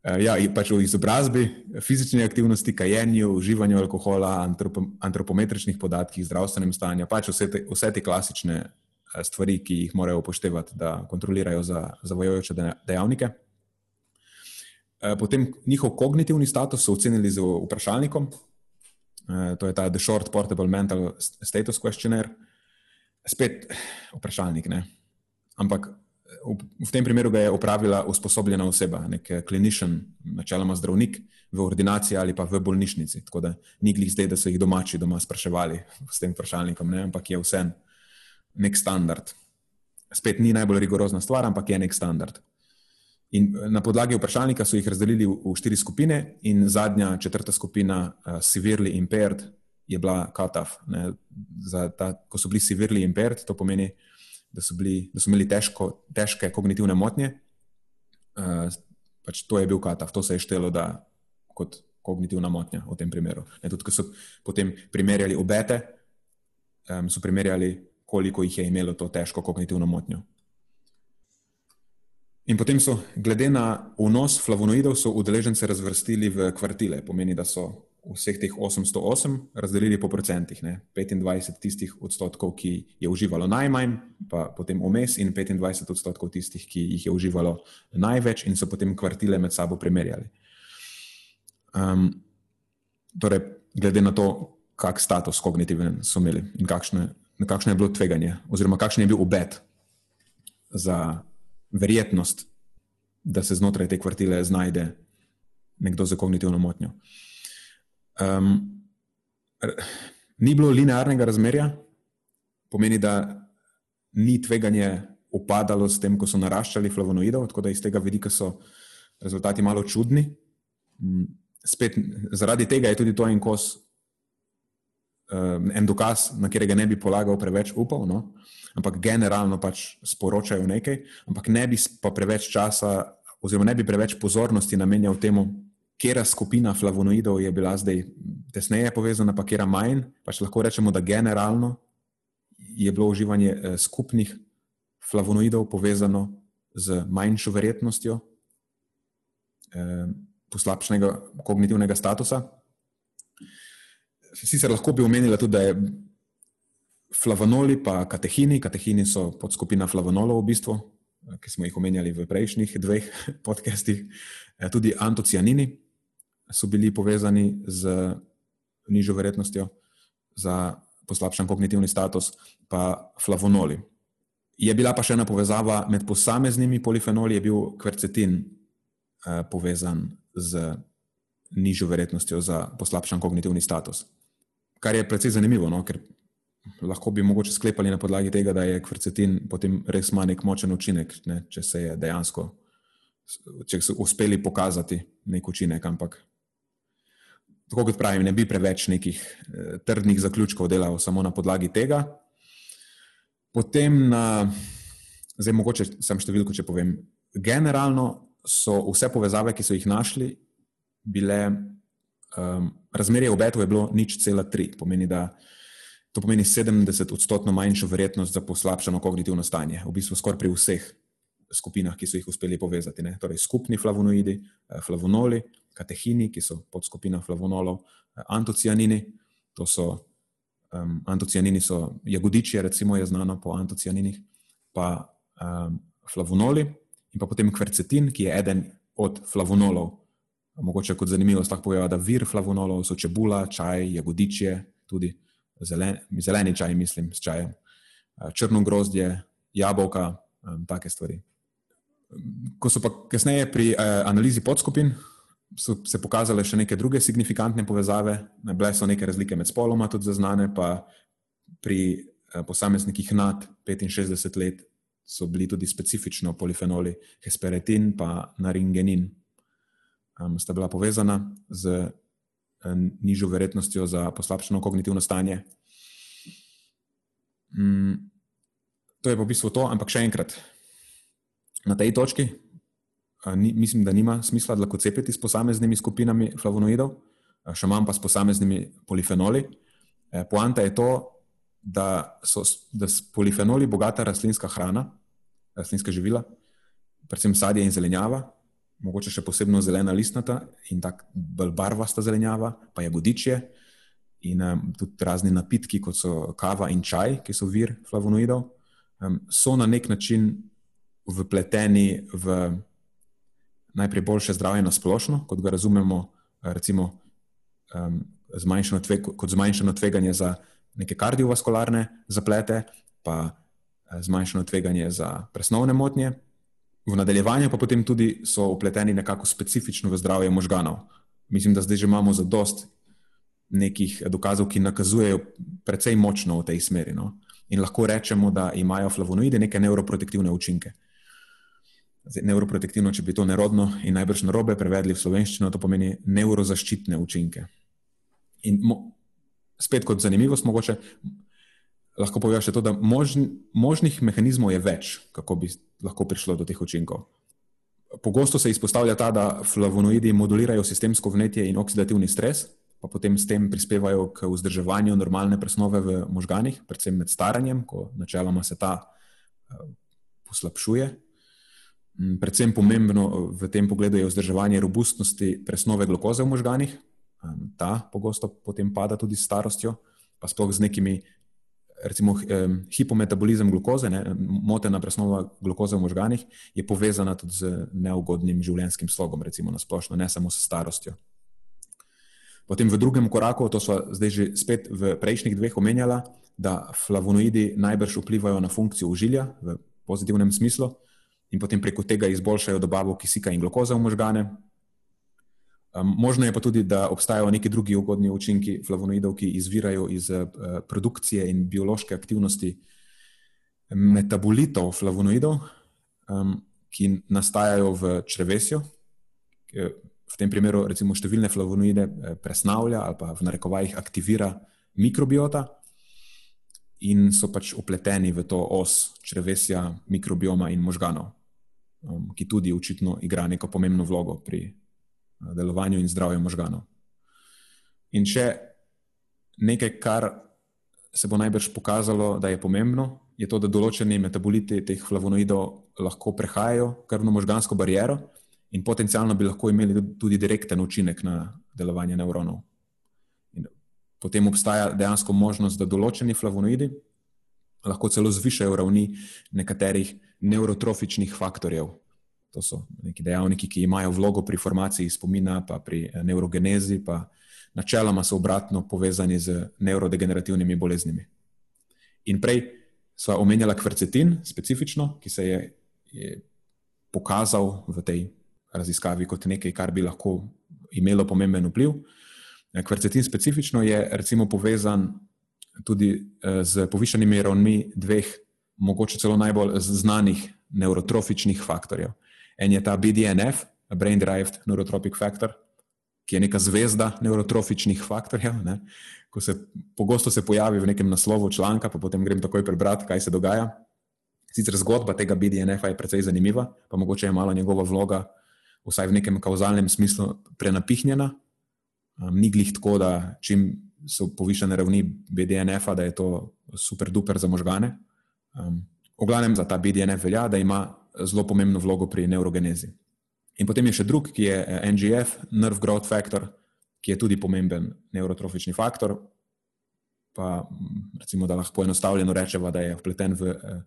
Uh, ja, pač v izobrazbi, fizični aktivnosti, kajenju, uživanju alkohola, antropo, antropometričnih podatkih, zdravstvenem stanju, pač vse te, vse te klasične uh, stvari, ki jih morajo upoštevati, da kontrolirajo za zavojoče dejavnike. Uh, potem njihov kognitivni status so ocenili z vprašalnikom, to je ta The Short Portable Mental Status Questionnaire. Spet vprašalnik, ne? ampak v tem primeru ga je opravila usposobljena oseba, nek kliničen, načeloma zdravnik v ordinaciji ali pa v bolnišnici. Tako da ni glih zdaj, da so jih domači doma spraševali s tem vprašalnikom, ne? ampak je vse. nek standard. Spet ni najbolj rigorozna stvar, ampak je nek standard. In na podlagi vprašalnika so jih razdelili v, štiri skupine, in zadnja, četrta skupina, uh, severely impaired, je bila cut-off. Ko so bili severely impaired, to pomeni, da so, bili, da so imeli težko, težke kognitivne motnje. Uh, pač to je bil cut-off, to se je štelo da, kot kognitivna motnja v tem primeru. Ne, tudi, ko so potem primerjali obete, um, so primerjali, koliko jih je imelo to težko kognitivno motnjo. In potem so, glede na vnos flavonoidov, so udeležence razvrstili v kvartile. Pomeni, da so vseh teh 808 razdelili po procentih. Ne? 25 tistih odstotkov, ki je uživalo najmanj, pa potem vmes, in 25 odstotkov tistih, ki jih je uživalo največ, in so potem kvartile med sabo primerjali. Um, torej, glede na to, kak status kognitiven so imeli in kakšne, kakšno je bilo tveganje, oziroma kakšen je bil obet za verjetnost, da se znotraj te kvartile znajde nekdo z kognitivno motnjo. Um, ni bilo linearnega razmerja, pomeni, da ni tveganje upadalo s tem, ko so naraščali flavonoidov, tako da iz tega vidika so rezultati malo čudni. Spet, zaradi tega je tudi to en kos, um, en dokaz, na katerega ne bi polagal preveč upov. No? ampak generalno pač sporočajo nekaj, ampak ne bi pa preveč časa, oziroma ne bi preveč pozornosti namenjal temu, kera skupina flavonoidov je bila zdaj tesneje povezana, pa kera manj. Pač lahko rečemo, da generalno je bilo uživanje eh, skupnih flavonoidov povezano z manjšo verjetnostjo eh, poslabšanega kognitivnega statusa. Sicer lahko bi omenila tudi, da je flavonoli, pa katehini. Katehini so podskupina flavonolov, v bistvu, ki smo jih omenjali v prejšnjih dveh *laughs* podcastih. Eh, tudi antocianini so bili povezani z nižjo verjetnostjo za poslabšan kognitivni status, pa flavonoli. Je bila pa še ena povezava med posameznimi polifenoli, je bil kvercetin eh, povezan z nižjo verjetnostjo za poslabšan kognitivni status. Kar je precej zanimivo, no? ker lahko bi mogoče sklepali na podlagi tega, da je kvrcetin potem res ima nek močen učinek, ne, če se je dejansko, če so uspeli pokazati nek učinek. Ampak, tako kot pravim, ne bi preveč nekih eh, trdnih zaključkov delal samo na podlagi tega. Potem, na, zdaj mogoče sem številko, če povem. Generalno so vse povezave, ki so jih našli, bile. Um, razmerje obetov je bilo nič cela tri, pomeni, da To pomeni 70 odstotkov manjšo verjetnost za poslabšano kognitivno stanje, v bistvu skoraj pri vseh skupinah, ki so jih uspeli povezati. Ne? Torej, skupni flavonoidi, eh, flavonoli, katehini, ki so podskupina flavonolov, eh, antocianini, to so, um, antocianini so jagodiči, recimo je znano po antocianinih, pa um, flavonoli in pa potem kvercetin, ki je eden od flavonolov. Mogoče kot zanimivost lahko povem, da vir flavonolov so čebula, čaj, jagodiče tudi zelen, zeleni čaj, mislim, s čajem, črno grozdje, jabolka, take stvari. Ko so pa kasneje pri analizi podskupin, so se pokazale še neke druge signifikantne povezave, bile so neke razlike med spoloma, tudi zaznane, pa pri posameznikih nad 65 let so bili tudi specifično polifenoli hesperetin in naringenin. Um, sta bila povezana z Eh, nižjo verjetnostjo za poslabšano kognitivno stanje. Mm, to je pa v bistvu to, ampak še enkrat, na tej točki ni, mislim, da nima smisla lahko cepiti s posameznimi skupinami flavonoidov, še manj pa s posameznimi polifenoli. Eh, poanta je to, da so da polifenoli bogata rastlinska hrana, rastlinska živila, predvsem sadje in zelenjava, mogoče še posebno zelena listnata in tako barvasta zelenjava, pa je godičje in um, tudi razni napitki, kot so kava in čaj, ki so vir flavonoidov, um, so na nek način vpleteni v najprej boljše zdravje na splošno, kot ga razumemo, recimo, um, zmanjšano tveg, kot zmanjšano tveganje za neke kardiovaskularne zaplete, pa eh, zmanjšano tveganje za presnovne motnje v nadaljevanju pa potem tudi so upleteni nekako specifično v zdravje možganov. Mislim, da zdaj že imamo za dost nekih dokazov, ki nakazujejo precej močno v tej smeri. No? in lahko rečemo, da imajo flavonoidi neke neuroprotektivne učinke. Zdaj, neuroprotektivno, če bi to nerodno in najbrž narobe prevedli v slovenščino, to pomeni neurozaščitne učinke. In mo, spet kot zanimivost, mogoče lahko povem še to, da možn, možnih mehanizmov je več, kako bi lahko prišlo do teh učinkov. Pogosto se izpostavlja ta, da flavonoidi modulirajo sistemsko vnetje in oksidativni stres, pa potem s tem prispevajo k vzdrževanju normalne presnove v možganih, predvsem med staranjem, ko načeloma se ta uh, poslabšuje. Mm, predvsem pomembno v tem pogledu je vzdrževanje robustnosti presnove glukoze v možganih. Um, ta pogosto potem pada tudi s starostjo, pa sploh z nekimi recimo hipometabolizem glukoze, ne, motena presnova glukoze v možganih, je povezana tudi z neugodnim življenjskim slogom, recimo na splošno, ne samo s starostjo. Potem v drugem koraku, to so zdaj že spet v prejšnjih dveh omenjala, da flavonoidi najbrž vplivajo na funkcijo užilja v pozitivnem smislu in potem preko tega izboljšajo dobavo kisika in glukoze v možgane, Um, možno je pa tudi, da obstajajo neki drugi ugodni učinki flavonoidov, ki izvirajo iz uh, produkcije in biološke aktivnosti metabolitov flavonoidov, um, ki nastajajo v črvesju. V tem primeru, recimo, številne flavonoide eh, presnavlja ali pa v narekovajih aktivira mikrobiota in so pač upleteni v to os črvesja, mikrobioma in možganov, um, ki tudi očitno igra neko pomembno vlogo pri delovanju in zdravju možganov. In še nekaj, kar se bo najbrž pokazalo, da je pomembno, je to, da določeni metaboliti teh flavonoidov lahko prehajajo krvno-možgansko bariero in potencialno bi lahko imeli tudi direkten učinek na delovanje nevronov. In potem obstaja dejansko možnost, da določeni flavonoidi lahko celo zvišajo ravni nekaterih neurotrofičnih faktorjev, To so neki dejavniki, ki imajo vlogo pri formaciji spomina, pa pri eh, neurogenezi, pa načeloma so obratno povezani z neurodegenerativnimi boleznimi. In prej sva omenjala kvercetin, specifično, ki se je, je pokazal v tej raziskavi kot nekaj, kar bi lahko imelo pomemben vpliv. Eh, kvercetin specifično je recimo povezan tudi eh, z povišanimi ravnmi dveh, mogoče celo najbolj znanih neurotrofičnih faktorjev. En je ta BDNF, Brain Derived Neurotropic Factor, ki je neka zvezda neurotrofičnih faktorjev. Ne? Ko se pogosto se pojavi v nekem naslovu članka, pa potem grem takoj prebrati, kaj se dogaja. Sicer zgodba tega BDNF-a je precej zanimiva, pa mogoče je malo njegova vloga, vsaj v nekem kauzalnem smislu, prenapihnjena. Um, ni glih tako, da čim so povišene ravni BDNF-a, da je to super duper za možgane. Um, v glavnem za ta BDNF velja, da ima zelo pomembno vlogo pri neurogenezi. In potem je še drug, ki je eh, NGF, Nerve Growth Factor, ki je tudi pomemben neurotrofični faktor. Pa mm, recimo, da lahko poenostavljeno rečemo, da je vpleten v eh,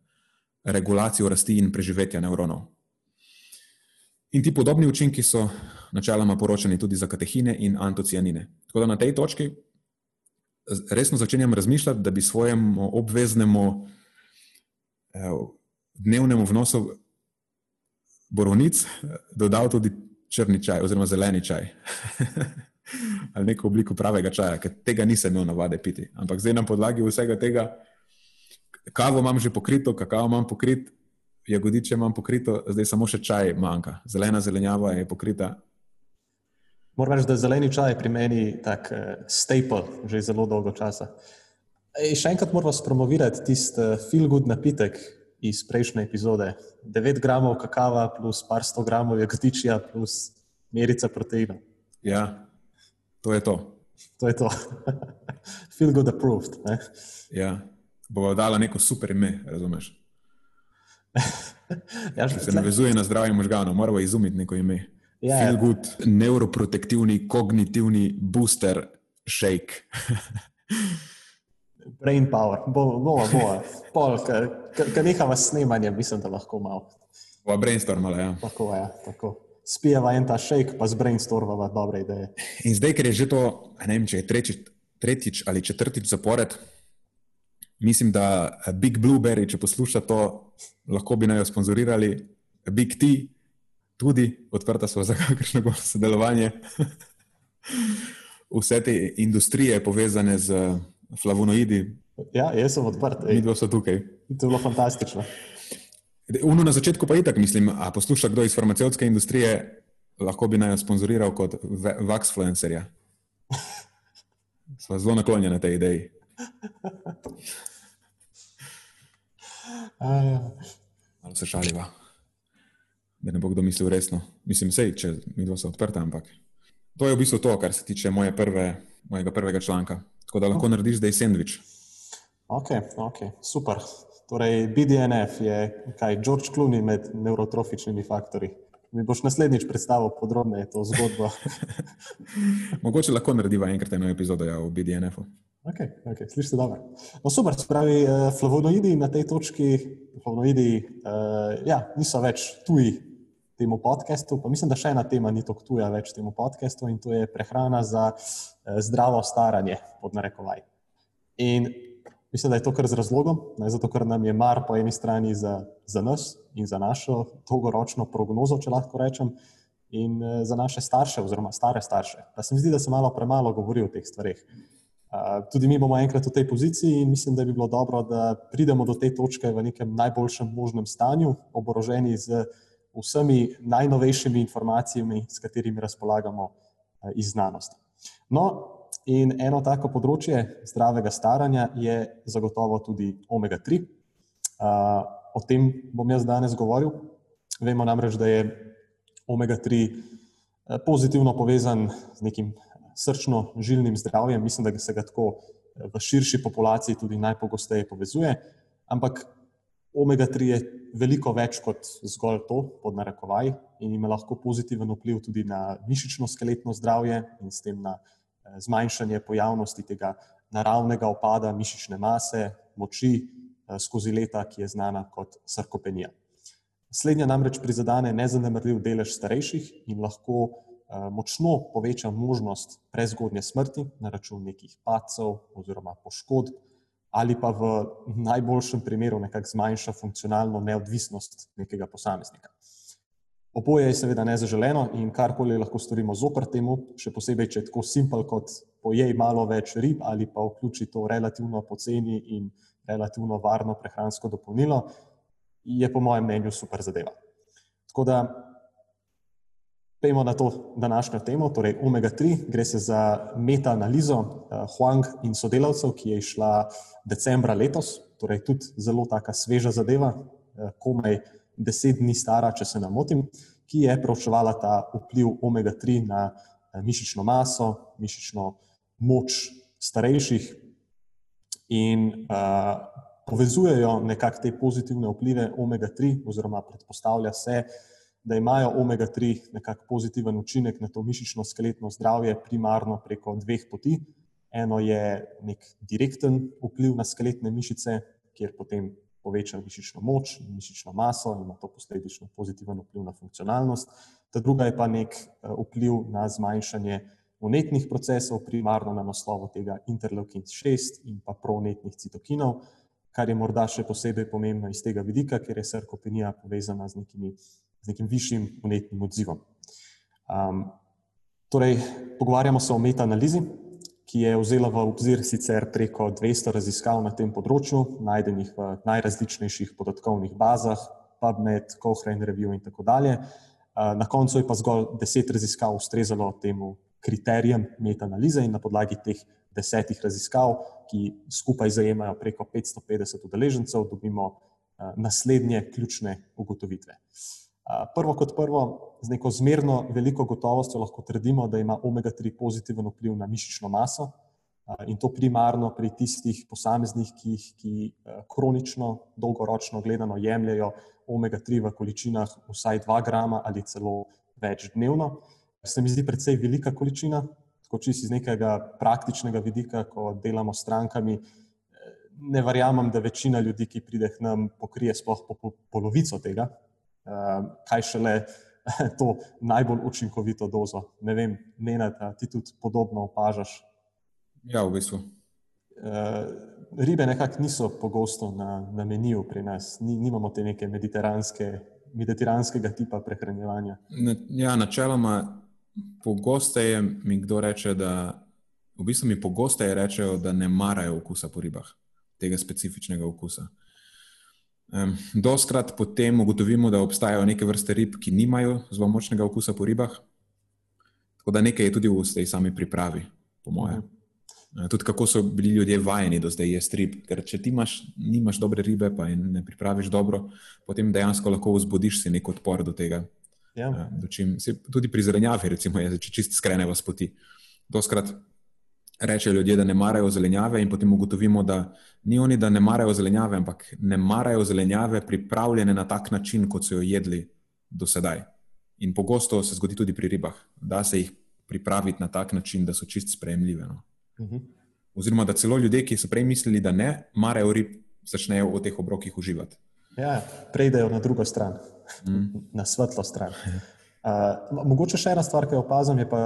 regulacijo rasti in preživetja nevronov. In ti podobni učinki so načeloma poročani tudi za katehine in antocianine. Tako da na tej točki resno začenjam razmišljati, da bi svojemu obveznemu dnevnemu vnosu borovnic dodal tudi črni čaj oziroma zeleni čaj. *laughs* Ali neko obliko pravega čaja, ker tega nisem imel navade piti. Ampak zdaj na podlagi vsega tega, kavo imam že pokrito, kakao imam pokrit, jagodiče imam pokrito, zdaj samo še čaj manjka. Zelena zelenjava je pokrita. Moram reči, da je zeleni čaj pri meni tak uh, staple že zelo dolgo časa. Ej, še enkrat moram spromovirati tisti uh, feel good napitek, iz prejšnje epizode. 9 gramov kakava plus par sto gramov jagodičja plus merica proteina. Ja, to je to. To je to. *laughs* Feel good approved. Ne? Ja, bo dala neko super ime, razumeš? *laughs* ja, že se navezuje na zdravje možganov, moramo izumiti neko ime. Ja, Feel ja. good, neuroprotektivni, kognitivni booster shake. *laughs* Brain power, bo, bo, bo. Pol, nehava s snemanjem, mislim, da lahko malo. Pa brainstormala, ja. Tako je, ja, tako. Spijeva en ta shake, pa z brainstormava dobre ideje. In zdaj, ker je že to, ne vem, če je tretjič, tretjič ali četrtič zapored, mislim, da Big Blueberry, če posluša to, lahko bi naj jo sponzorirali, Big T, tudi odprta so za kakršno koli sodelovanje. *laughs* Vse te industrije povezane z flavonoidi. Ja, jaz sem odprt. Mi dva so tukaj. To je bilo fantastično. Uno na začetku pa itak, mislim, a posluša kdo iz farmacevtske industrije, lahko bi naj sponzoriral kot vaxfluencerja. Sva zelo naklonjena tej ideji. Malo se šaliva. Da ne bo kdo mislil resno. Mislim, sej, če mi dva so odprta, ampak to je v bistvu to, kar se tiče moje prve, mojega prvega članka. Tako da lahko narediš zdaj sendvič. Ok, ok, super. Torej, BDNF je kaj, George Clooney med neurotrofičnimi faktori. Mi boš naslednjič predstavil podrobneje to zgodbo. *laughs* Mogoče lahko narediva enkrat eno epizodo ja, o BDNF-u. Okay, okay, Slišiš se dobro. No, super, spravi, uh, flavonoidi na tej točki, flavonoidi uh, ja, niso več tuji temu podkastu. Mislim, da še ena tema ni tako tuja več temu podkastu in to je prehrana za uh, zdravo staranje, pod narekovaj. In mislim, da je to kar z razlogom, ne, zato ker nam je mar po eni strani za, za nas in za našo dolgoročno prognozo, če lahko rečem, in uh, za naše starše, oziroma stare starše. Pa se mi zdi, da se malo premalo govori o teh stvarih tudi mi bomo enkrat v tej poziciji in mislim, da bi bilo dobro, da pridemo do te točke v nekem najboljšem možnem stanju, oboroženi z vsemi najnovejšimi informacijami, s katerimi razpolagamo iz znanosti. No, in eno tako področje zdravega staranja je zagotovo tudi omega-3. O tem bom jaz danes govoril. Vemo namreč, da je omega-3 pozitivno povezan z nekim srčno-žilnim zdravjem, mislim, da se ga tako eh, v širši populaciji tudi najpogosteje povezuje. Ampak omega-3 je veliko več kot zgolj to, pod narekovaj, in ima lahko pozitiven vpliv tudi na mišično-skeletno zdravje in s tem na eh, zmanjšanje pojavnosti tega naravnega opada mišične mase, moči eh, skozi leta, ki je znana kot sarkopenija. Slednja namreč prizadene nezanemrljiv delež starejših in lahko Eh, močno poveča možnost prezgodnje smrti na račun nekih pacov oziroma poškodb, ali pa v najboljšem primeru nekako zmanjša funkcionalno neodvisnost nekega posameznika. Oboje je seveda nezaželeno in karkoli lahko storimo zopr temu, še posebej, če je tako simpel kot pojej malo več rib ali pa vključi to relativno poceni in relativno varno prehransko dopolnilo, je po mojem mnenju super zadeva. Tako da Pejmo na to današnjo temo, torej omega-3. Gre se za meta-analizo uh, Huang in sodelavcev, ki je išla decembra letos, torej tudi zelo taka sveža zadeva, uh, komaj deset dni stara, če se ne motim, ki je preučevala ta vpliv omega-3 na uh, mišično maso, mišično moč starejših in uh, povezujejo nekako te pozitivne vplive omega-3, oziroma predpostavlja se, da imajo omega-3 nekako pozitiven učinek na to mišično-skeletno zdravje, primarno preko dveh poti. Eno je nek direkten vpliv na skeletne mišice, kjer potem poveča mišično moč in mišično maso, in ima to posledično pozitiven vpliv na funkcionalnost. Ta druga je pa nek eh, vpliv na zmanjšanje unetnih procesov, primarno na naslovu tega interleukin 6 in pa pronetnih citokinov, kar je morda še posebej pomembno iz tega vidika, ker je sarkopenija povezana z nekimi z nekim višjim unetnim odzivom. Um, torej, pogovarjamo se o meta-analizi, ki je vzela v obzir sicer preko 200 raziskav na tem področju, najdenih v najrazličnejših podatkovnih bazah, PubMed, Cochrane Review in tako dalje. Na koncu je pa zgolj deset raziskav ustrezalo temu kriterijem meta-analize in na podlagi teh desetih raziskav, ki skupaj zajemajo preko 550 udeležencev, dobimo naslednje ključne ugotovitve. Prvo kot prvo, z neko zmerno veliko gotovostjo lahko trdimo, da ima omega-3 pozitiven vpliv na mišično maso in to primarno pri tistih posameznikih, ki kronično, dolgoročno gledano jemljajo omega-3 v količinah vsaj 2 grama ali celo več dnevno. Se mi zdi precej velika količina, tako čisto iz nekega praktičnega vidika, ko delamo s strankami. Ne verjamem, da večina ljudi, ki pride k nam, pokrije sploh po polovico tega, kaj šele *laughs* to najbolj učinkovito dozo. Ne vem, Nenad, ti tudi podobno opažaš. Ja, v bistvu. Ehm, ribe nekako niso pogosto na, na meniju pri nas, Ni, nimamo te neke mediteranske, mediteranskega tipa prehranjevanja. Ja, načeloma, pogosteje mi kdo reče, da v bistvu mi pogosteje rečejo, da ne marajo okusa po ribah, tega specifičnega okusa. Um, doskrat potem ugotovimo, da obstajajo neke vrste rib, ki nimajo zelo močnega okusa po ribah. Tako da nekaj je tudi v tej sami pripravi, po mojem. Mhm. Tudi kako so bili ljudje vajeni do zdaj jesti rib. Ker če ti imaš, nimaš dobre ribe, pa jih ne pripraviš dobro, potem dejansko lahko vzbudiš si nek odpor do tega. Ja. Čim, tudi pri zelenjavi, recimo, je, če čist skreneva s poti. Doskrat rečejo ljudje, da ne marajo zelenjave, in potem ugotovimo, da ni oni, da ne marajo zelenjave, ampak ne marajo zelenjave pripravljene na tak način, kot so jo jedli do sedaj. In pogosto se zgodi tudi pri ribah, da se jih pripraviti na tak način, da so čist sprejemljive. No. Uh mhm. -huh. Oziroma, da celo ljudje, ki so prej mislili, da ne marajo rib, začnejo v teh obrokih uživati. Ja, prejdejo na drugo stran, mm. *laughs* na svetlo stran. *laughs* Uh, mogoče še ena stvar, ki jo opazim, je pa,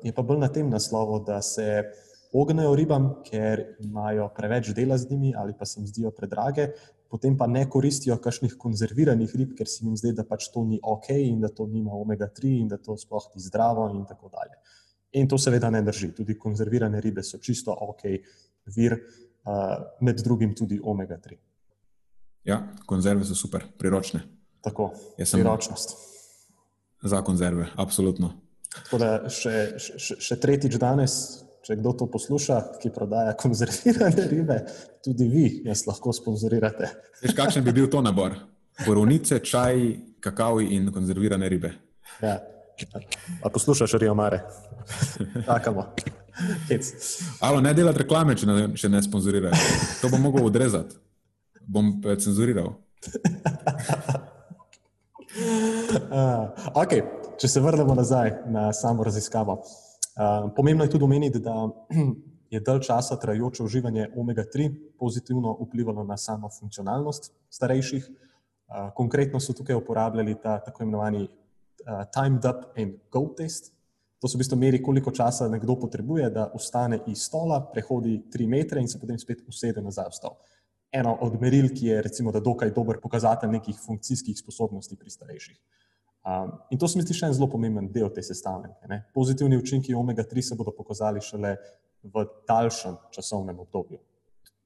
je pa bolj na tem naslovu, da se ognejo ribam, ker imajo preveč dela z njimi ali pa se jim zdijo predrage, potem pa ne koristijo kakšnih konzerviranih rib, ker se jim zdi, da pač to ni ok in da to nima omega-3 in da to sploh ni zdravo in tako dalje. In to seveda ne drži. Tudi konzervirane ribe so čisto ok vir, uh, med drugim tudi omega-3. Ja, konzerve so super, priročne. Tako, priročnost. Za konzerve, absolutno. Tako da še, še, še tretjič danes če kdo to posluša, ki prodaja konzervirane ribe, tudi vi nas lahko sponzorirate. Veš, kakšen bi bil to nabor? Borovnice, čaj, kakav in konzervirane ribe. Ja. A poslušaš, Rio Mare? Čakamo. Alo, ne delati reklame, če ne, če ne sponzorirajo. To bom mogel odrezati. Bom cenzuriral. *laughs* uh, okay. Če se vrnemo nazaj na samo raziskavo. Ehm, pomembno je tudi omeniti, da *clears throat* je dalj časa trajajoče uživanje omega-3 pozitivno vplivalo na samo funkcionalnost starejših. Uh, konkretno so tukaj uporabljali ta tako imenovani uh, timed up and go test. To so v bistvu meri, koliko časa nekdo potrebuje, da vstane iz stola, prehodi tri metre in se potem spet usede nazaj v stol. Eno od meril, ki je recimo, da dokaj dober pokazatelj nekih funkcijskih sposobnosti pri starejših. Um, in to se mi zdi še en zelo pomemben del te sestavljanke. Pozitivni učinki omega-3 se bodo pokazali šele v daljšem časovnem obdobju.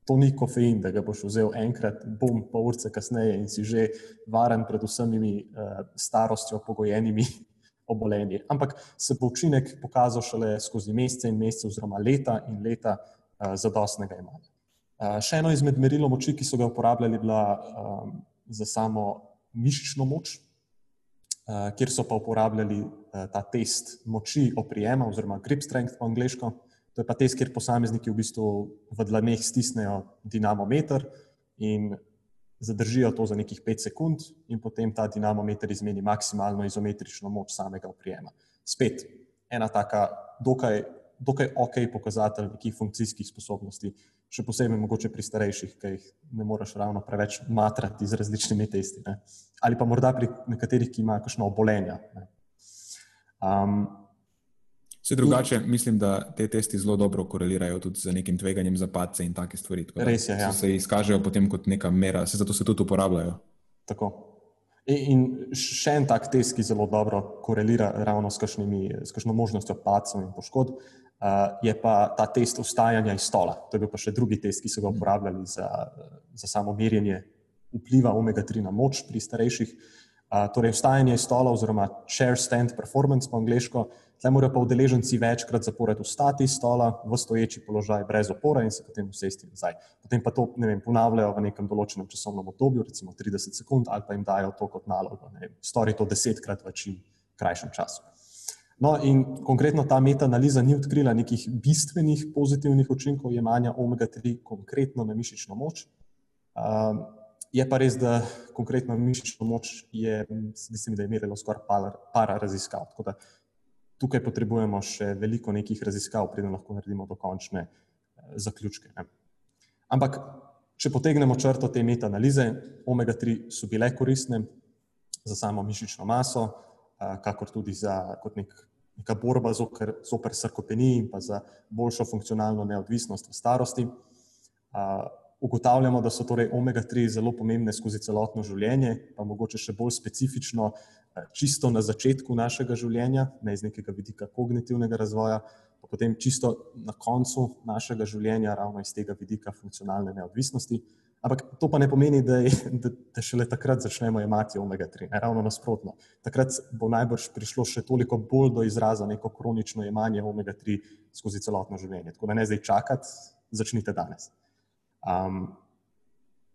To ni kofein, da ga boš vzel enkrat, bom, pa urce kasneje in si že varen pred vsemi uh, starostjo pogojenimi *laughs* obolenji. Ampak se bo učinek pokazal šele skozi mesece in mesece, oziroma leta in leta uh, zadostnega imanja. Uh, še eno izmed merilov moči, ki so ga uporabljali, je bila um, za samo mišično moč, kjer so pa uporabljali eh, ta test moči oprijema, oziroma grip strength po angliško. To je pa test, kjer posamezniki v bistvu v dlaneh stisnejo dinamometer in zadržijo to za nekih 5 sekund, in potem ta dinamometer izmeni maksimalno izometrično moč samega oprijema. Spet ena taka dokaj, dokaj ok pokazatelj nekih funkcijskih sposobnosti, še posebej mogoče pri starejših, ki jih ne moreš ravno preveč matrati z različnimi testi. Ne. Ali pa morda pri nekaterih, ki imajo kakšno obolenje. Um, Vse drugače, in, mislim, da te testi zelo dobro korelirajo tudi z nekim tveganjem za pace in take stvari. Res je. Ja. Se izkažejo potem kot neka mera, se zato se tudi uporabljajo. Tako. In še en tak test, ki zelo dobro korelira ravno s kakšno možnostjo pacov in poškodb, je pa ta test vstajanja iz stola. To je bil pa še drugi test, ki so ga uporabljali za, za samo merjenje vpliva omega-3 na moč pri starejših. Torej, vstajanje iz stola, oziroma chair stand performance po angliško, tle morajo pa udeleženci večkrat zapored vstati iz stola v stoječi položaj brez opore in se potem usesti nazaj. Potem pa to vem, ponavljajo v nekem določenem časovnem obdobju, recimo 30 sekund, ali pa jim dajo to kot nalogo, stori to desetkrat v čim krajšem času. No, in konkretno ta meta-analiza ni odkrila nekih bistvenih pozitivnih učinkov jemanja omega-3, konkretno na mišično moč. Um, je pa res, da konkretno mišično moč je, mislim, da je merilo skoraj par, par raziskav. Tako da tukaj potrebujemo še veliko nekih raziskav, preden lahko naredimo dokončne eh, zaključke. Ne. Ampak, če potegnemo črto te meta-analize, omega-3 so bile koristne za samo mišično maso, eh, kakor tudi za nek neka borba zoper sarkopenij in pa za boljšo funkcionalno neodvisnost v starosti. Uh, ugotavljamo, da so torej omega-3 zelo pomembne skozi celotno življenje, pa mogoče še bolj specifično čisto na začetku našega življenja, ne iz nekega vidika kognitivnega razvoja, pa potem čisto na koncu našega življenja, ravno iz tega vidika funkcionalne neodvisnosti. Ampak to pa ne pomeni, da, je, da, da šele takrat začnemo imati omega-3. Ne, ravno nasprotno. Takrat bo najbrž prišlo še toliko bolj do izraza neko kronično jemanje omega-3 skozi celotno življenje. Tako da ne zdaj čakati, začnite danes. Um,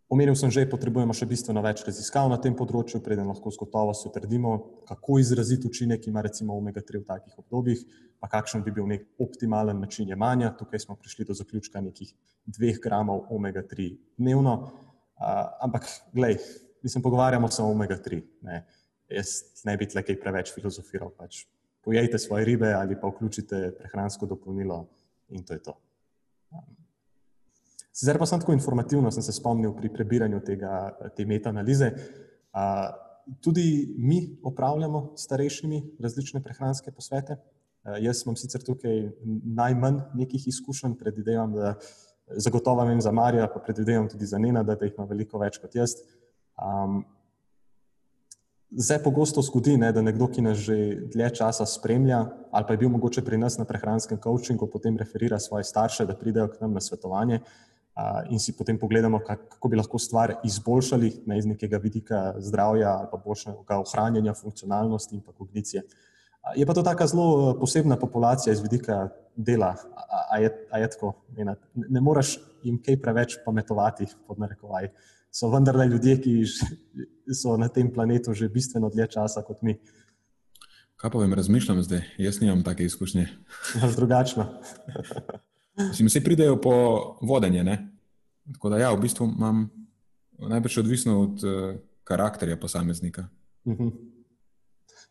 Omenil sem že, potrebujemo še bistveno več raziskav na tem področju, preden lahko z gotovostjo trdimo, kako izraziti učinek ima recimo omega-3 v takih obdobjih, pa kakšen bi bil nek optimalen način jemanja. Tukaj smo prišli do zaključka nekih dveh gramov omega-3 dnevno. Uh, ampak, glej, mislim, pogovarjamo se o omega-3. Ne. Jaz ne bi tle kaj preveč filozofiral. Pač pojejte svoje ribe ali pa vključite prehransko dopolnilo in to je to. Um, Sicer pa sem tako informativno, sem se spomnil pri prebiranju tega, te metanalize. Tudi mi opravljamo starejšimi različne prehranske posvete. Jaz imam sicer tukaj najmanj nekih izkušenj, predvidevam, da zagotovo vem za Marija, pa predvidevam tudi za Nena, da jih ima veliko več kot jaz. Um, zdaj pogosto zgodi, ne, da nekdo, ki nas že dlje časa spremlja, ali pa je bil mogoče pri nas na prehranskem coachingu, potem referira svoje starše, da pridejo k nam na svetovanje in si potem pogledamo, kako bi lahko stvar izboljšali ne, iz nekega vidika zdravja ali pa boljšega ohranjanja funkcionalnosti in kognicije. Je pa to tako zelo eh, posebna populacija iz vidika dela, a je, a je tako. Ne, ne moreš jim kaj preveč pametovati, pod narekovaj. So vendarle ljudje, ki so na tem planetu že bistveno dlje časa kot mi. Kaj pa vem, razmišljam zdaj, jaz nimam take izkušnje. Drugačno. Vsi pridejo po vodenje. Ne? Tako da, ja, v bistvu imam najbrž odvisno od uh, karakterja posameznika. Uh mhm. -huh.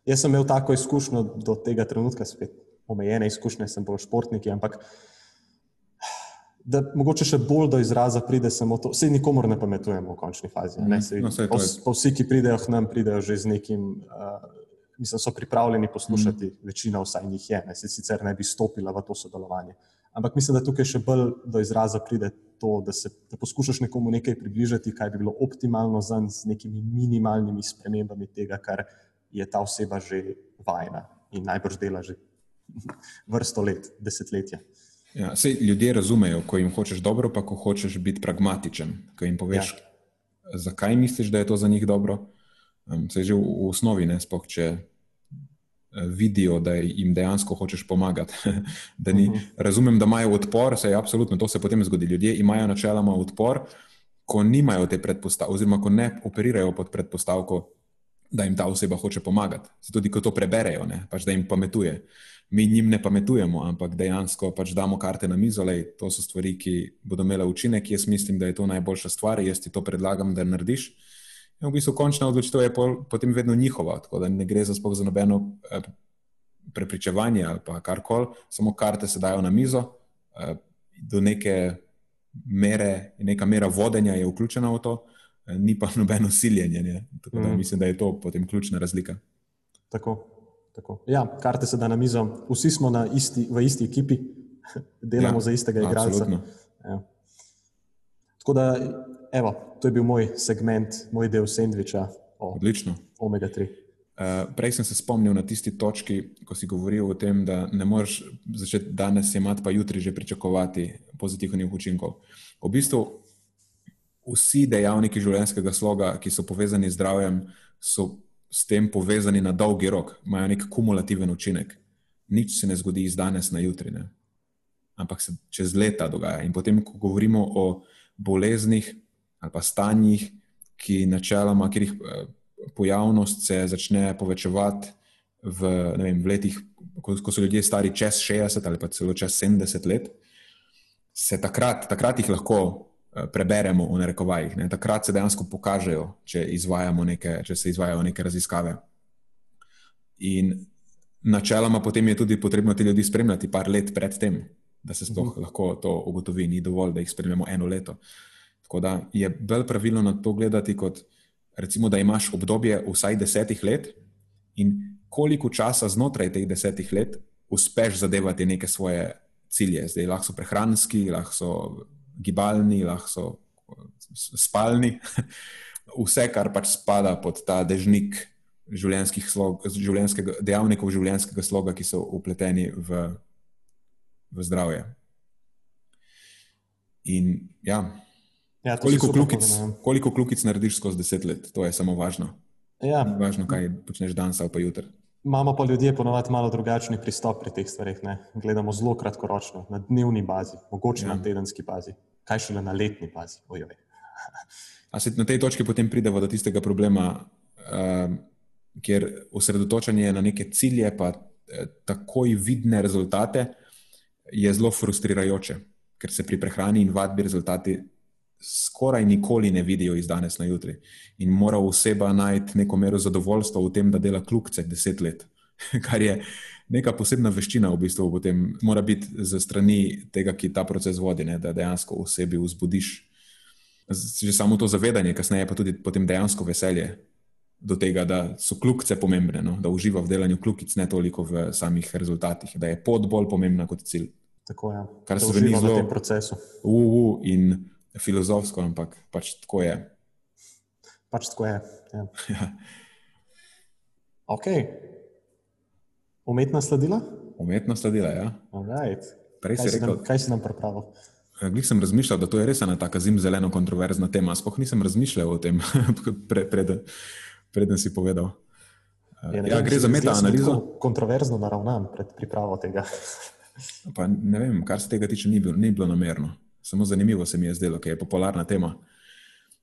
Jaz sem imel tako izkušnjo do tega trenutka, spet omejene izkušnje, sem bolj športnik, ampak da mogoče še bolj do izraza pride samo to, vse nikomor ne pametujemo v končni fazi. Ne, sej, no, pa, pa vsi, ki pridejo k nam, pridejo že z nekim. Uh, Mislim, so pripravljeni poslušati, mm. večina vsaj njih je, ne, se sicer ne bi stopila v to sodelovanje. Uh, Ampak mislim, da tukaj še bolj do izraza pride to, da, se, da poskušaš nekomu nekaj približati, kaj bi bilo optimalno za njega, z nekimi minimalnimi spremembami tega, kar je ta oseba že vajena in najbrž dela že *laughs* vrsto let, desetletja. Ja, sej, ljudje razumejo, ko jim hočeš dobro, pa ko hočeš biti pragmatičen. Ko jim poveš, ja. zakaj misliš, da je to za njih dobro. Um, sej, že v, v osnovi, ne spoh, če vidijo, da jim dejansko hočeš pomagati. *laughs* da ni, uh mhm. -huh. Razumem, da imajo odpor, se je absolutno to se potem zgodi. Ljudje imajo načeloma odpor, ko nimajo te predpostavke, oziroma ko ne operirajo pod predpostavko, da jim ta oseba hoče pomagati. Zato tudi, ko to preberejo, ne, pač, da jim pametuje. Mi njim ne pametujemo, ampak dejansko pač damo karte na mizo, da to so stvari, ki bodo imele učinek. Jaz mislim, da je to najboljša stvar, jaz ti to predlagam, da narediš. In v bistvu končna odločitev je potem vedno njihova, tako da ne gre za za nobeno eh, prepričevanje ali karkoli, samo karte se dajo na mizo, eh, do neke mere, neka mera vodenja je vključena v to, eh, ni pa nobeno siljenje. Tako da mm. mislim, da je to potem ključna razlika. Tako. Tako. Ja, karte se da na mizo, vsi smo isti, v isti ekipi, *laughs* delamo ja, za istega igralca. Ja. Tako da Evo, to je bil moj segment, moj del sendviča. Odlično. Omega-3. Uh, eh, prej sem se spomnil na tisti točki, ko si govoril o tem, da ne moreš začeti danes jemati, pa jutri že pričakovati pozitivnih učinkov. V bistvu vsi dejavniki življenjskega sloga, ki so povezani z zdravjem, so s tem povezani na dolgi rok, imajo nek kumulativen učinek. Nič se ne zgodi iz danes na jutri, ne? ampak se čez leta dogaja. In potem, ko govorimo o boleznih, ali pa stanjih, ki načeloma, kjer jih eh, pojavnost se začne povečevati v, vem, v letih, ko, ko so ljudje stari čez 60 ali pa celo čez 70 let, se takrat, takrat jih lahko eh, preberemo v narekovajih. Ne? Takrat se dejansko pokažejo, če, neke, če se izvajajo neke raziskave. In načeloma potem je tudi potrebno te ljudi spremljati par let predtem, da se sploh uh mhm. -huh. lahko to ugotovi. Ni dovolj, da jih spremljamo eno leto. Uh, Tako da je bolj pravilno na to gledati, kot recimo, da imaš obdobje vsaj desetih let in koliko časa znotraj teh desetih let uspeš zadevati neke svoje cilje. Zdaj lahko so prehranski, lahko so gibalni, lahko so spalni. *laughs* Vse, kar pač spada pod ta dežnik slog, dejavnikov življenjskega sloga, ki so upleteni v, v zdravje. In ja, Ja, koliko, klukic, povedal, koliko klukic narediš skozi deset let, to je samo važno. Ja. Ni Važno, kaj počneš danes ali pa jutri. Imamo pa ljudje ponovadi malo drugačen pristop pri teh stvareh. Ne? Gledamo zelo kratkoročno, na dnevni bazi, mogoče ja. Ja. na tedenski bazi, kaj šele na letni bazi. Ojoj. *laughs* A se na tej točki potem pridemo do tistega problema, uh, kjer osredotočanje na neke cilje, pa eh, takoj vidne rezultate, je zelo frustrirajoče, ker se pri prehrani in vadbi rezultati skoraj nikoli ne vidijo iz danes na jutri. In mora oseba najti neko mero zadovoljstva v tem, da dela kljukce deset let, *laughs* kar je neka posebna veščina, v bistvu, potem mora biti za strani tega, ki ta proces vodi, ne, da dejansko v sebi vzbudiš že samo to zavedanje, kasneje pa tudi potem dejansko veselje do tega, da so kljukce pomembne, no? da uživa v delanju kljukic, ne toliko v samih rezultatih, da je pot bolj pomembna kot cilj. Tako je. Kar Da se zveni v zelo- tem procesu. Uu in filozofsko, ampak pač tako je. Pač tako je. Ja. Ja. Ok. Umetna sledila? Umetno sledila, ja. Alright. Prej Kaj, si rekel, nam, kaj si nam pripravil? Glih sem razmišljal, da to je res ena taka zimzeleno kontroverzna tema. Sploh nisem razmišljal o tem, *laughs* pre, preden, preden si povedal. Ja, ne Ja, vem, gre za metaanalizo. tako Kontroverzno naravnan pred pripravo tega. Pa ne vem, kar se tega tiče, ni bilo, ni bilo namerno. Samo zanimivo se mi je zdelo, ker je popularna tema.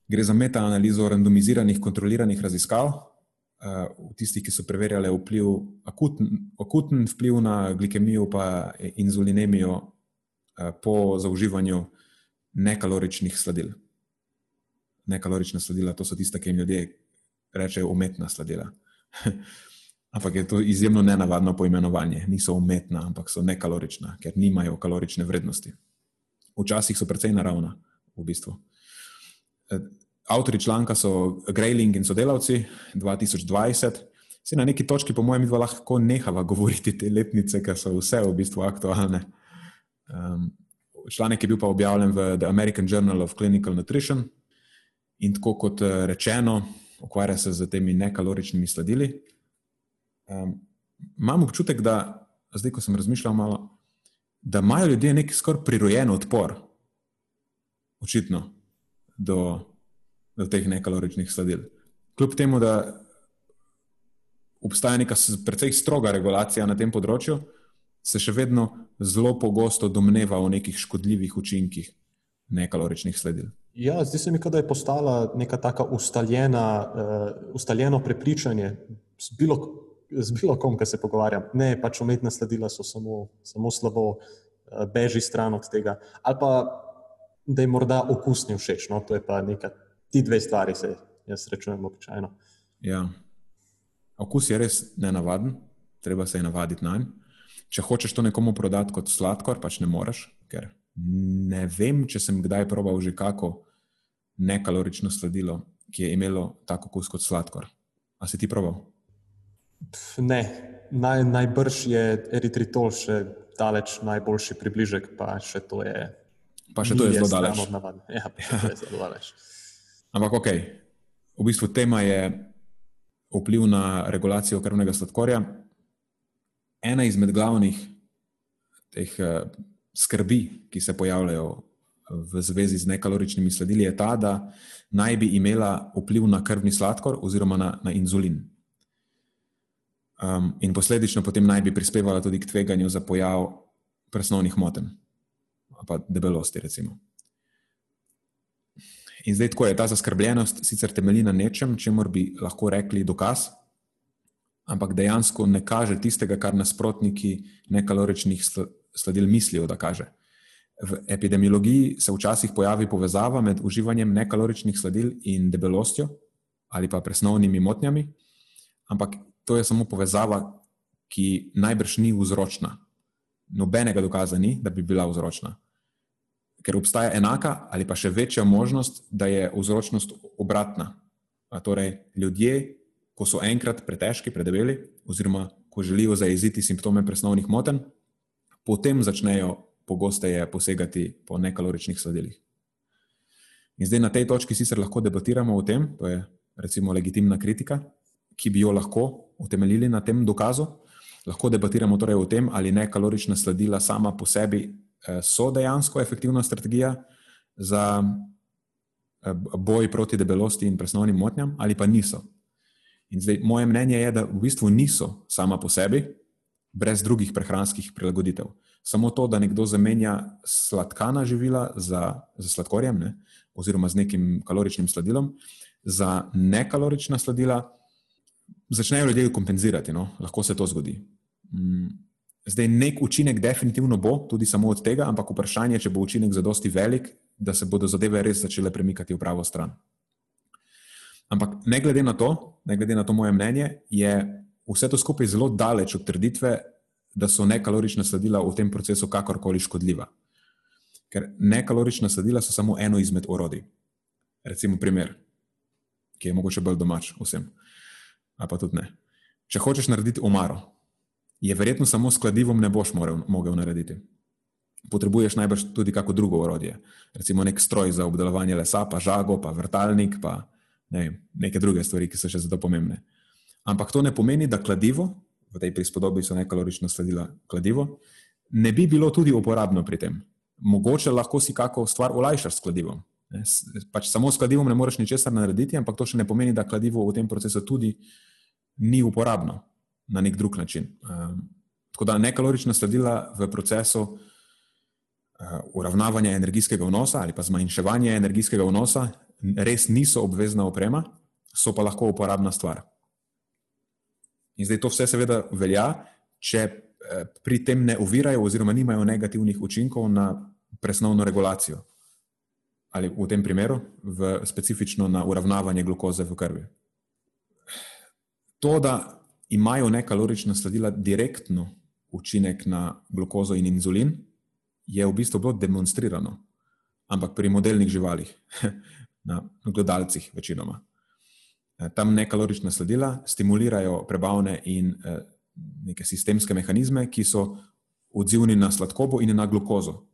Gre za metaanalizo randomiziranih, kontroliranih raziskav, uh, tistih, ki so preverjali vpliv, akuten, akuten vpliv na glikemijo in inzulinemijo uh, po zaužívanju nekaloričnih sladil. Nekalorična sladila, to so tiste, ki jim ljudje rečejo umetna sladila. *laughs* Ampak je to izjemno nenavadno poimenovanje. Niso umetna, ampak so nekalorična, ker nimajo kalorične vrednosti. Včasih so precej naravna, v bistvu. Eh, Avtori članka so Grayling in sodelavci 2020. Se na neki točki, po mojem, dva lahko nehava govoriti te letnice, ker so vse v bistvu aktualne. Um, članek je bil pa objavljen v The American Journal of Clinical Nutrition in tako kot eh, rečeno, ukvarja se z temi nekaloričnimi sladili. Um, imam občutek, da zdaj, ko sem razmišljal malo, da imajo ljudje nek skoraj prirojen odpor, očitno, do, do teh nekaloričnih sladil. Kljub temu, da obstaja neka precej stroga regulacija na tem področju, se še vedno zelo pogosto domneva o nekih škodljivih učinkih nekaloričnih sladil. Ja, zdi se mi, da je postala neka taka ustaljena, uh, ustaljeno prepričanje bilo, z bilo kom, ki se pogovarjam. Ne, pač umetna sledila so samo, samo slabo, uh, beži stran od tega. Ali pa da jim morda okus ni všeč. No? To je pa neka, ti dve stvari se jaz srečujem običajno. Ja. Okus je res nenavaden, treba se je navaditi na njega. Če hočeš to nekomu prodati kot sladkor, pač ne moreš, ker ne vem, če sem kdaj probal že kako nekalorično sladilo, ki je imelo tako okus kot sladkor. A si ti probal? Pf, Ne, naj, najbrž je eritritol še daleč najboljši približek, pa še to je. Pa še to je zelo daleč. Ja, to je zelo daleč. Ampak ok, v bistvu tema je vpliv na regulacijo krvnega sladkorja. Ena izmed glavnih teh eh, skrbi, ki se pojavljajo v zvezi z nekaloričnimi sledili, je ta, da naj bi imela vpliv na krvni sladkor oziroma na, na inzulin. Um, in posledično potem naj bi prispevala tudi k tveganju za pojav presnovnih motenj, pa debelosti, recimo. In zdaj tako je ta zaskrbljenost sicer temelji na nečem, čemur bi lahko rekli dokaz, ampak dejansko ne kaže tistega, kar nasprotniki nekaloričnih sl- sladil mislijo, da kaže. V epidemiologiji se včasih pojavi povezava med uživanjem nekaloričnih sladil in debelostjo ali pa presnovnimi motnjami, ampak to je samo povezava, ki najbrž ni vzročna. Nobenega dokaza ni, da bi bila vzročna ker obstaja enaka ali pa še večja možnost, da je vzročnost obratna. A torej, ljudje, ko so enkrat pretežki, predebeli, oziroma ko želijo zajeziti simptome presnovnih motenj, potem začnejo pogosteje posegati po nekaloričnih sladilih. In zdaj na tej točki sicer lahko debatiramo o tem, to je recimo legitimna kritika, ki bi jo lahko utemeljili na tem dokazu. Lahko debatiramo torej o tem, ali nekalorična sladila sama po sebi eh, so dejansko efektivna strategija za eh, boj proti debelosti in presnovnim motnjam, ali pa niso. In zdaj, moje mnenje je, da v bistvu niso sama po sebi, brez drugih prehranskih prilagoditev. Samo to, da nekdo zamenja sladkana živila za, za sladkorjem, ne, oziroma z nekim kaloričnim sladilom, za nekalorična sladila, začnejo ljudje kompenzirati. No? Lahko se to zgodi. Mm, zdaj, nek učinek definitivno bo, tudi samo od tega, ampak vprašanje je, če bo učinek zadosti velik, da se bodo zadeve res začele premikati v pravo stran. Ampak ne glede na to, ne glede na to moje mnenje, je vse to skupaj zelo daleč od trditve, da so nekalorična sladila v tem procesu kakorkoli škodljiva. Ker nekalorična sladila so samo eno izmed orodij. Recimo primer, ki je mogoče bolj domač vsem, a pa tudi ne. Če hočeš narediti omaro, je verjetno samo s kladivom ne boš mogel narediti. Potrebuješ najbrž tudi kako drugo orodje, recimo nek stroj za obdelovanje lesa, pa žago, pa vrtalnik, pa ne, neke druge stvari, ki so še zelo pomembne. Ampak to ne pomeni, da kladivo, v tej prispodobi so nekalorično sledila kladivo, ne bi bilo tudi uporabno pri tem. Mogoče lahko si kako stvar olajšaš s kladivom. Pač samo s kladivom ne moreš ničesar narediti, ampak to še ne pomeni, da kladivo v tem procesu tudi ni uporabno na nek drug način. Um, tako da nekalorična sledila v procesu uh, uravnavanja energijskega vnosa ali pa zmanjševanja energijskega vnosa res niso obvezna oprema, so pa lahko uporabna stvar. In zdaj to vse seveda velja, če eh, pri tem ne ovirajo oziroma nimajo negativnih učinkov na presnovno regulacijo. Ali v tem primeru, v specifično na uravnavanje glukoze v krvi. To, da imajo nekalorična sladila direktno učinek na glukozo in inzulin, je v bistvu bilo demonstrirano, ampak pri modelnih živalih, *laughs* na gledalcih, večinoma. Eh, tam nekalorična sladila stimulirajo prebavne in eh, neke sistemske mehanizme, ki so odzivni na sladkobo in na glukozo.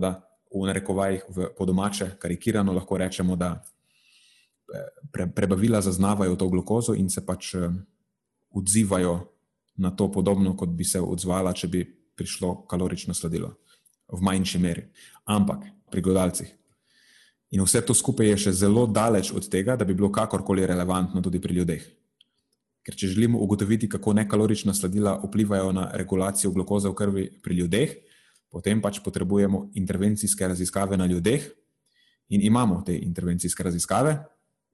Da, v narekovajih, v podomače, karikirano lahko rečemo, da eh, pre, prebavila zaznavajo to glukozo in se pač odzivajo na to, podobno kot bi se odzvala, če bi prišlo kalorično sladilo, v manjši meri. Ampak pri gledalcih In vse to skupaj je še zelo daleč od tega, da bi bilo kakorkoli relevantno tudi pri ljudeh. Ker če želimo ugotoviti, kako nekalorična sladila vplivajo na regulacijo glukoze v krvi pri ljudeh, potem pač potrebujemo intervencijske raziskave na ljudeh in imamo te intervencijske raziskave,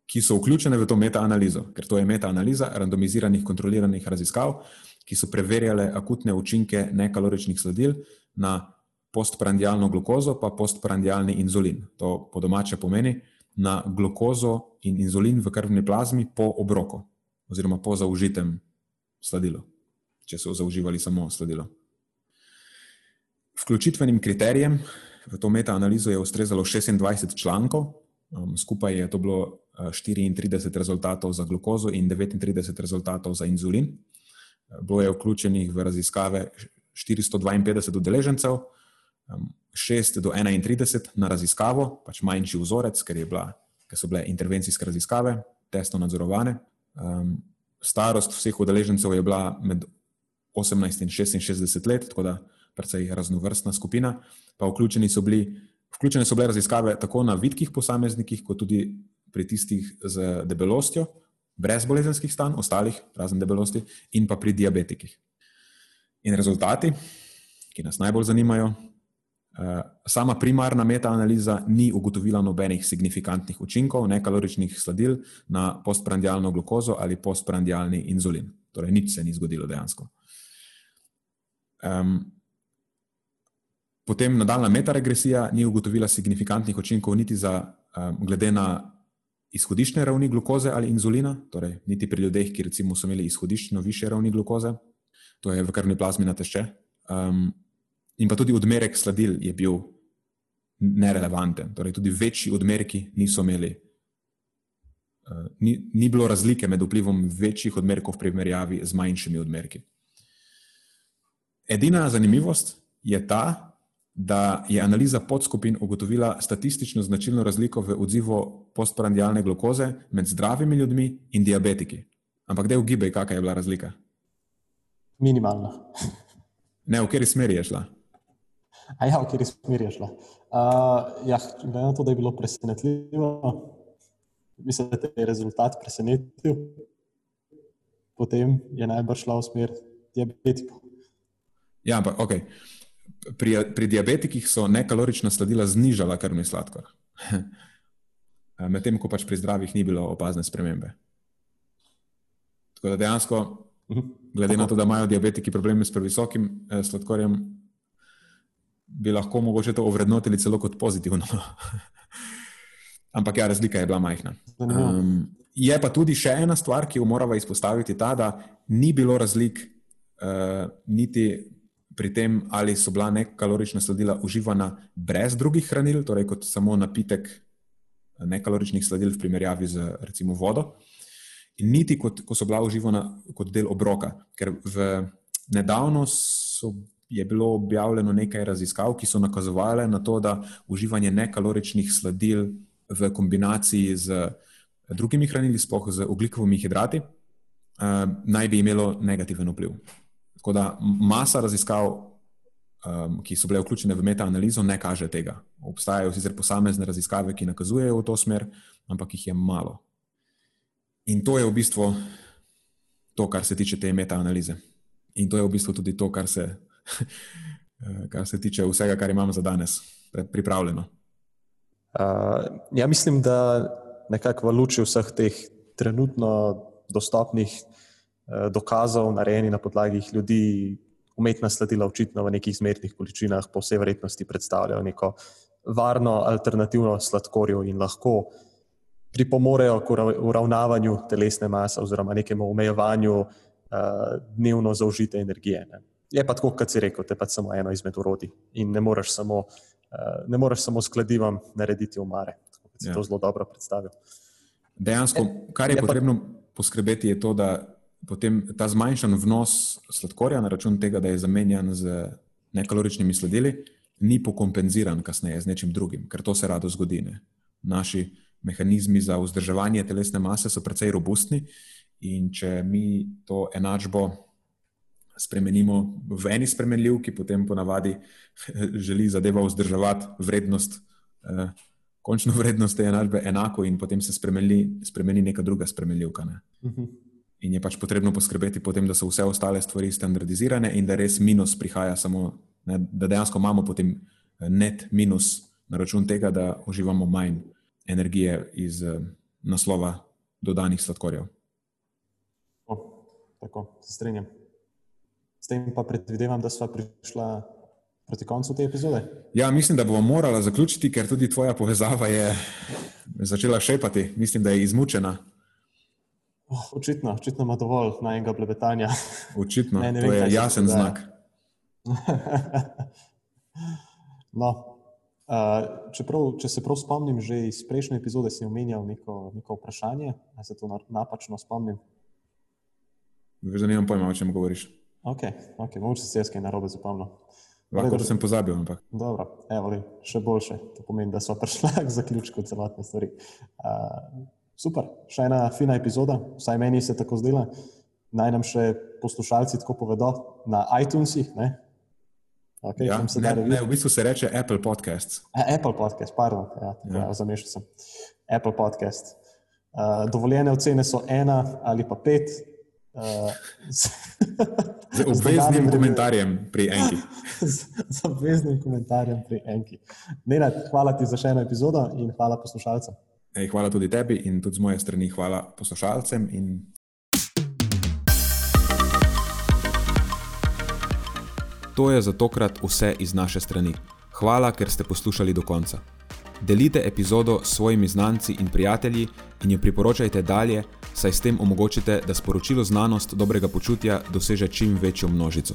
ki so vključene v to metaanalizo, ker to je metaanaliza randomiziranih kontroliranih raziskav, ki so preverjale akutne učinke nekaloričnih sladil na postprandialno glukozo, pa postprandialni inzulin. To po domače pomeni na glukozo in inzulin v krvni plazmi po obroku, oziroma po zaužitem sladilu, če so zaužívali samo sladilo. Vključitvenim kriterijem v to metaanalizo je ustrezalo 26 člankov, um, skupaj je to bilo 34 uh, rezultatov za glukozo in 39 rezultatov za inzulin. Uh, bilo je vključenih v raziskave 452 udeležencev, 6 do 31 na raziskavo, pač manjši vzorec, ker, bila, ker so bile intervencijske raziskave, tesno nadzorovane. Um, starost vseh udeležencev je bila med 18 in 66 let, tako da precej raznovrstna skupina. Pa so bili, vključene so bile raziskave tako na vidkih posameznikih, kot tudi pri tistih z debelostjo, brez bolezenskih stanj, ostalih, razen debelosti, in pa pri diabetikih. In rezultati, ki nas najbolj zanimajo, Eh, sama primarna metaanaliza ni ugotovila nobenih signifikantnih učinkov nekaloričnih sladil na postprandialno glukozo ali postprandialni inzulin. Torej, nič se ni zgodilo dejansko. Um, potem nadaljna metaregresija ni ugotovila signifikantnih učinkov niti za, um, glede na izhodiščne ravni glukoze ali inzulina, torej niti pri ljudeh, ki recimo so imeli izhodiščno više ravni glukoze, to je v krvni plazmi na tešče. Um, in pa tudi odmerek sladil je bil nerelevanten. Torej, tudi večji odmerki niso imeli. Uh, ni, ni bilo razlike med vplivom večjih odmerkov v primerjavi z manjšimi odmerki. Edina zanimivost je ta, da je analiza podskupin ugotovila statistično značilno razliko v odzivu postprandialne glukoze med zdravimi ljudmi in diabetiki. Ampak da je v gibej, kakšna je bila razlika? Minimalna. Ne, v kateri smeri je šla? A ja, v kateri smeri je šla. Uh, ja, glede na to, da je bilo presenetljivo, mislim, da te je rezultat presenetil, potem je najbrž šla v smer diabetikov. Ja, ampak ok. Pri, pri diabetikih so nekalorična sladila znižala krvni sladkor. *laughs* Medtem ko pač pri zdravih ni bilo opazne spremembe. Tako da dejansko, mhm. glede na to, da imajo diabetiki probleme s previsokim eh, sladkorjem, bi lahko mogoče to ovrednotili celo kot pozitivno. *laughs* Ampak ja, razlika je bila majhna. Um, je pa tudi še ena stvar, ki jo moramo izpostaviti, ta, da ni bilo razlik uh, niti pri tem, ali so bila nekalorična sladila uživana brez drugih hranil, torej kot samo napitek nekaloričnih sladil v primerjavi z recimo vodo, in niti kot, ko so bila uživana kot del obroka. Ker v nedavno so je bilo objavljeno nekaj raziskav, ki so nakazovale na to, da uživanje nekaloričnih sladil v kombinaciji z drugimi hranili, sploh z ugljikovimi hidrati, uh, naj bi imelo negativen vpliv. Tako da masa raziskav, um, ki so bile vključene v metaanalizo, ne kaže tega. Obstajajo sicer posamezne raziskave, ki nakazujejo v to smer, ampak jih je malo. In to je v bistvu to, kar se tiče te metaanalize. In to je v bistvu tudi to, kar se *laughs* kar se tiče vsega, kar imamo za danes pripravljeno. Uh, ja, mislim, da nekako v luči vseh teh trenutno dostopnih dokazov, narejenih na podlagi ljudi, umetna sladila očitno v nekih zmernih količinah, po vsej verjetnosti predstavljajo neko varno alternativno sladkorju in lahko pripomorejo k uravnavanju telesne mase oziroma nekemu omejevanju uh, dnevno zaužite energije. Ne je pa tako, kot si rekel, te pa samo eno izmed urodij in ne moreš samo, uh, ne moreš samo s kladivom narediti umare. Tako si ja. to zelo dobro predstavil. Dejansko, kar je, je potrebno pa... poskrbeti, je to, da potem ta zmanjšan vnos sladkorja na račun tega, da je zamenjan z nekaloričnimi sladili, ni pokompenziran kasneje z nečim drugim, ker to se rado zgodi. Ne? Naši mehanizmi za vzdrževanje telesne mase so precej robustni in če mi to enačbo spremenimo v eni spremenljivki, potem ponavadi *laughs* želi zadeva vzdrževati vrednost, eh, končno vrednost te enačbe enako, in potem se spremeni, spremeni neka druga spremenljivka. Ne? Mhm. In je pač potrebno poskrbeti, potem, da so vse ostale stvari standardizirane in da res minus prihaja samo, ne, da dejansko imamo potem eh, net minus na račun tega, da uživamo manj energije iz uh, naslova dodanih sladkorjev. Tako, se strinjam tem pa predvidevam, da smo prišli proti koncu te epizode. Ja, mislim, da bomo morali zaključiti, ker tudi tvoja povezava je začela šepati. Mislim, da je izmučena. Oh, očitno, očitno ima dovolj najnega blebetanja. Očitno, *laughs* ne, ne vem, to je jasen znak. *laughs* no, uh, čeprav, če se prav spomnim, že iz prejšnje epizode si omenjal neko, neko vprašanje, ali se to napačno spomnim. Veš, da nimam pojma, o čem govoriš. Ok, okay. mogoče se jaz kaj narobe zapomnil. Lahko da sem pozabil. Ampak. Dobro, evo, li, še boljše. To pomeni, da so prišli *laughs* k zaključku celotne stvari. Uh, super, še ena fina epizoda, vsaj meni se tako zdela. Naj nam še poslušalci tako povedo na iTunesih. Ne? Okay, ja, ne, ne, v bistvu se reče Apple Podcast. A, Apple Podcast, pardon, ja, ja. ja, zamešal sem. Apple Podcast. Uh, dovoljene ocene so ena ali pa pet. Uh, Z *laughs* obveznim komentarjem pri *laughs* Enki. Z, z obveznim komentarjem pri Enki. Nenad, hvala ti za še eno epizodo in hvala poslušalcem. Ej, hvala tudi tebi in tudi z moje strani hvala poslušalcem. In... To je za tokrat vse iz naše strani. Hvala, ker ste poslušali do konca. Delite epizodo s svojimi znanci in prijatelji in jo priporočajte dalje, saj s tem omogočite, da sporočilo znanost dobrega počutja doseže čim večjo množico.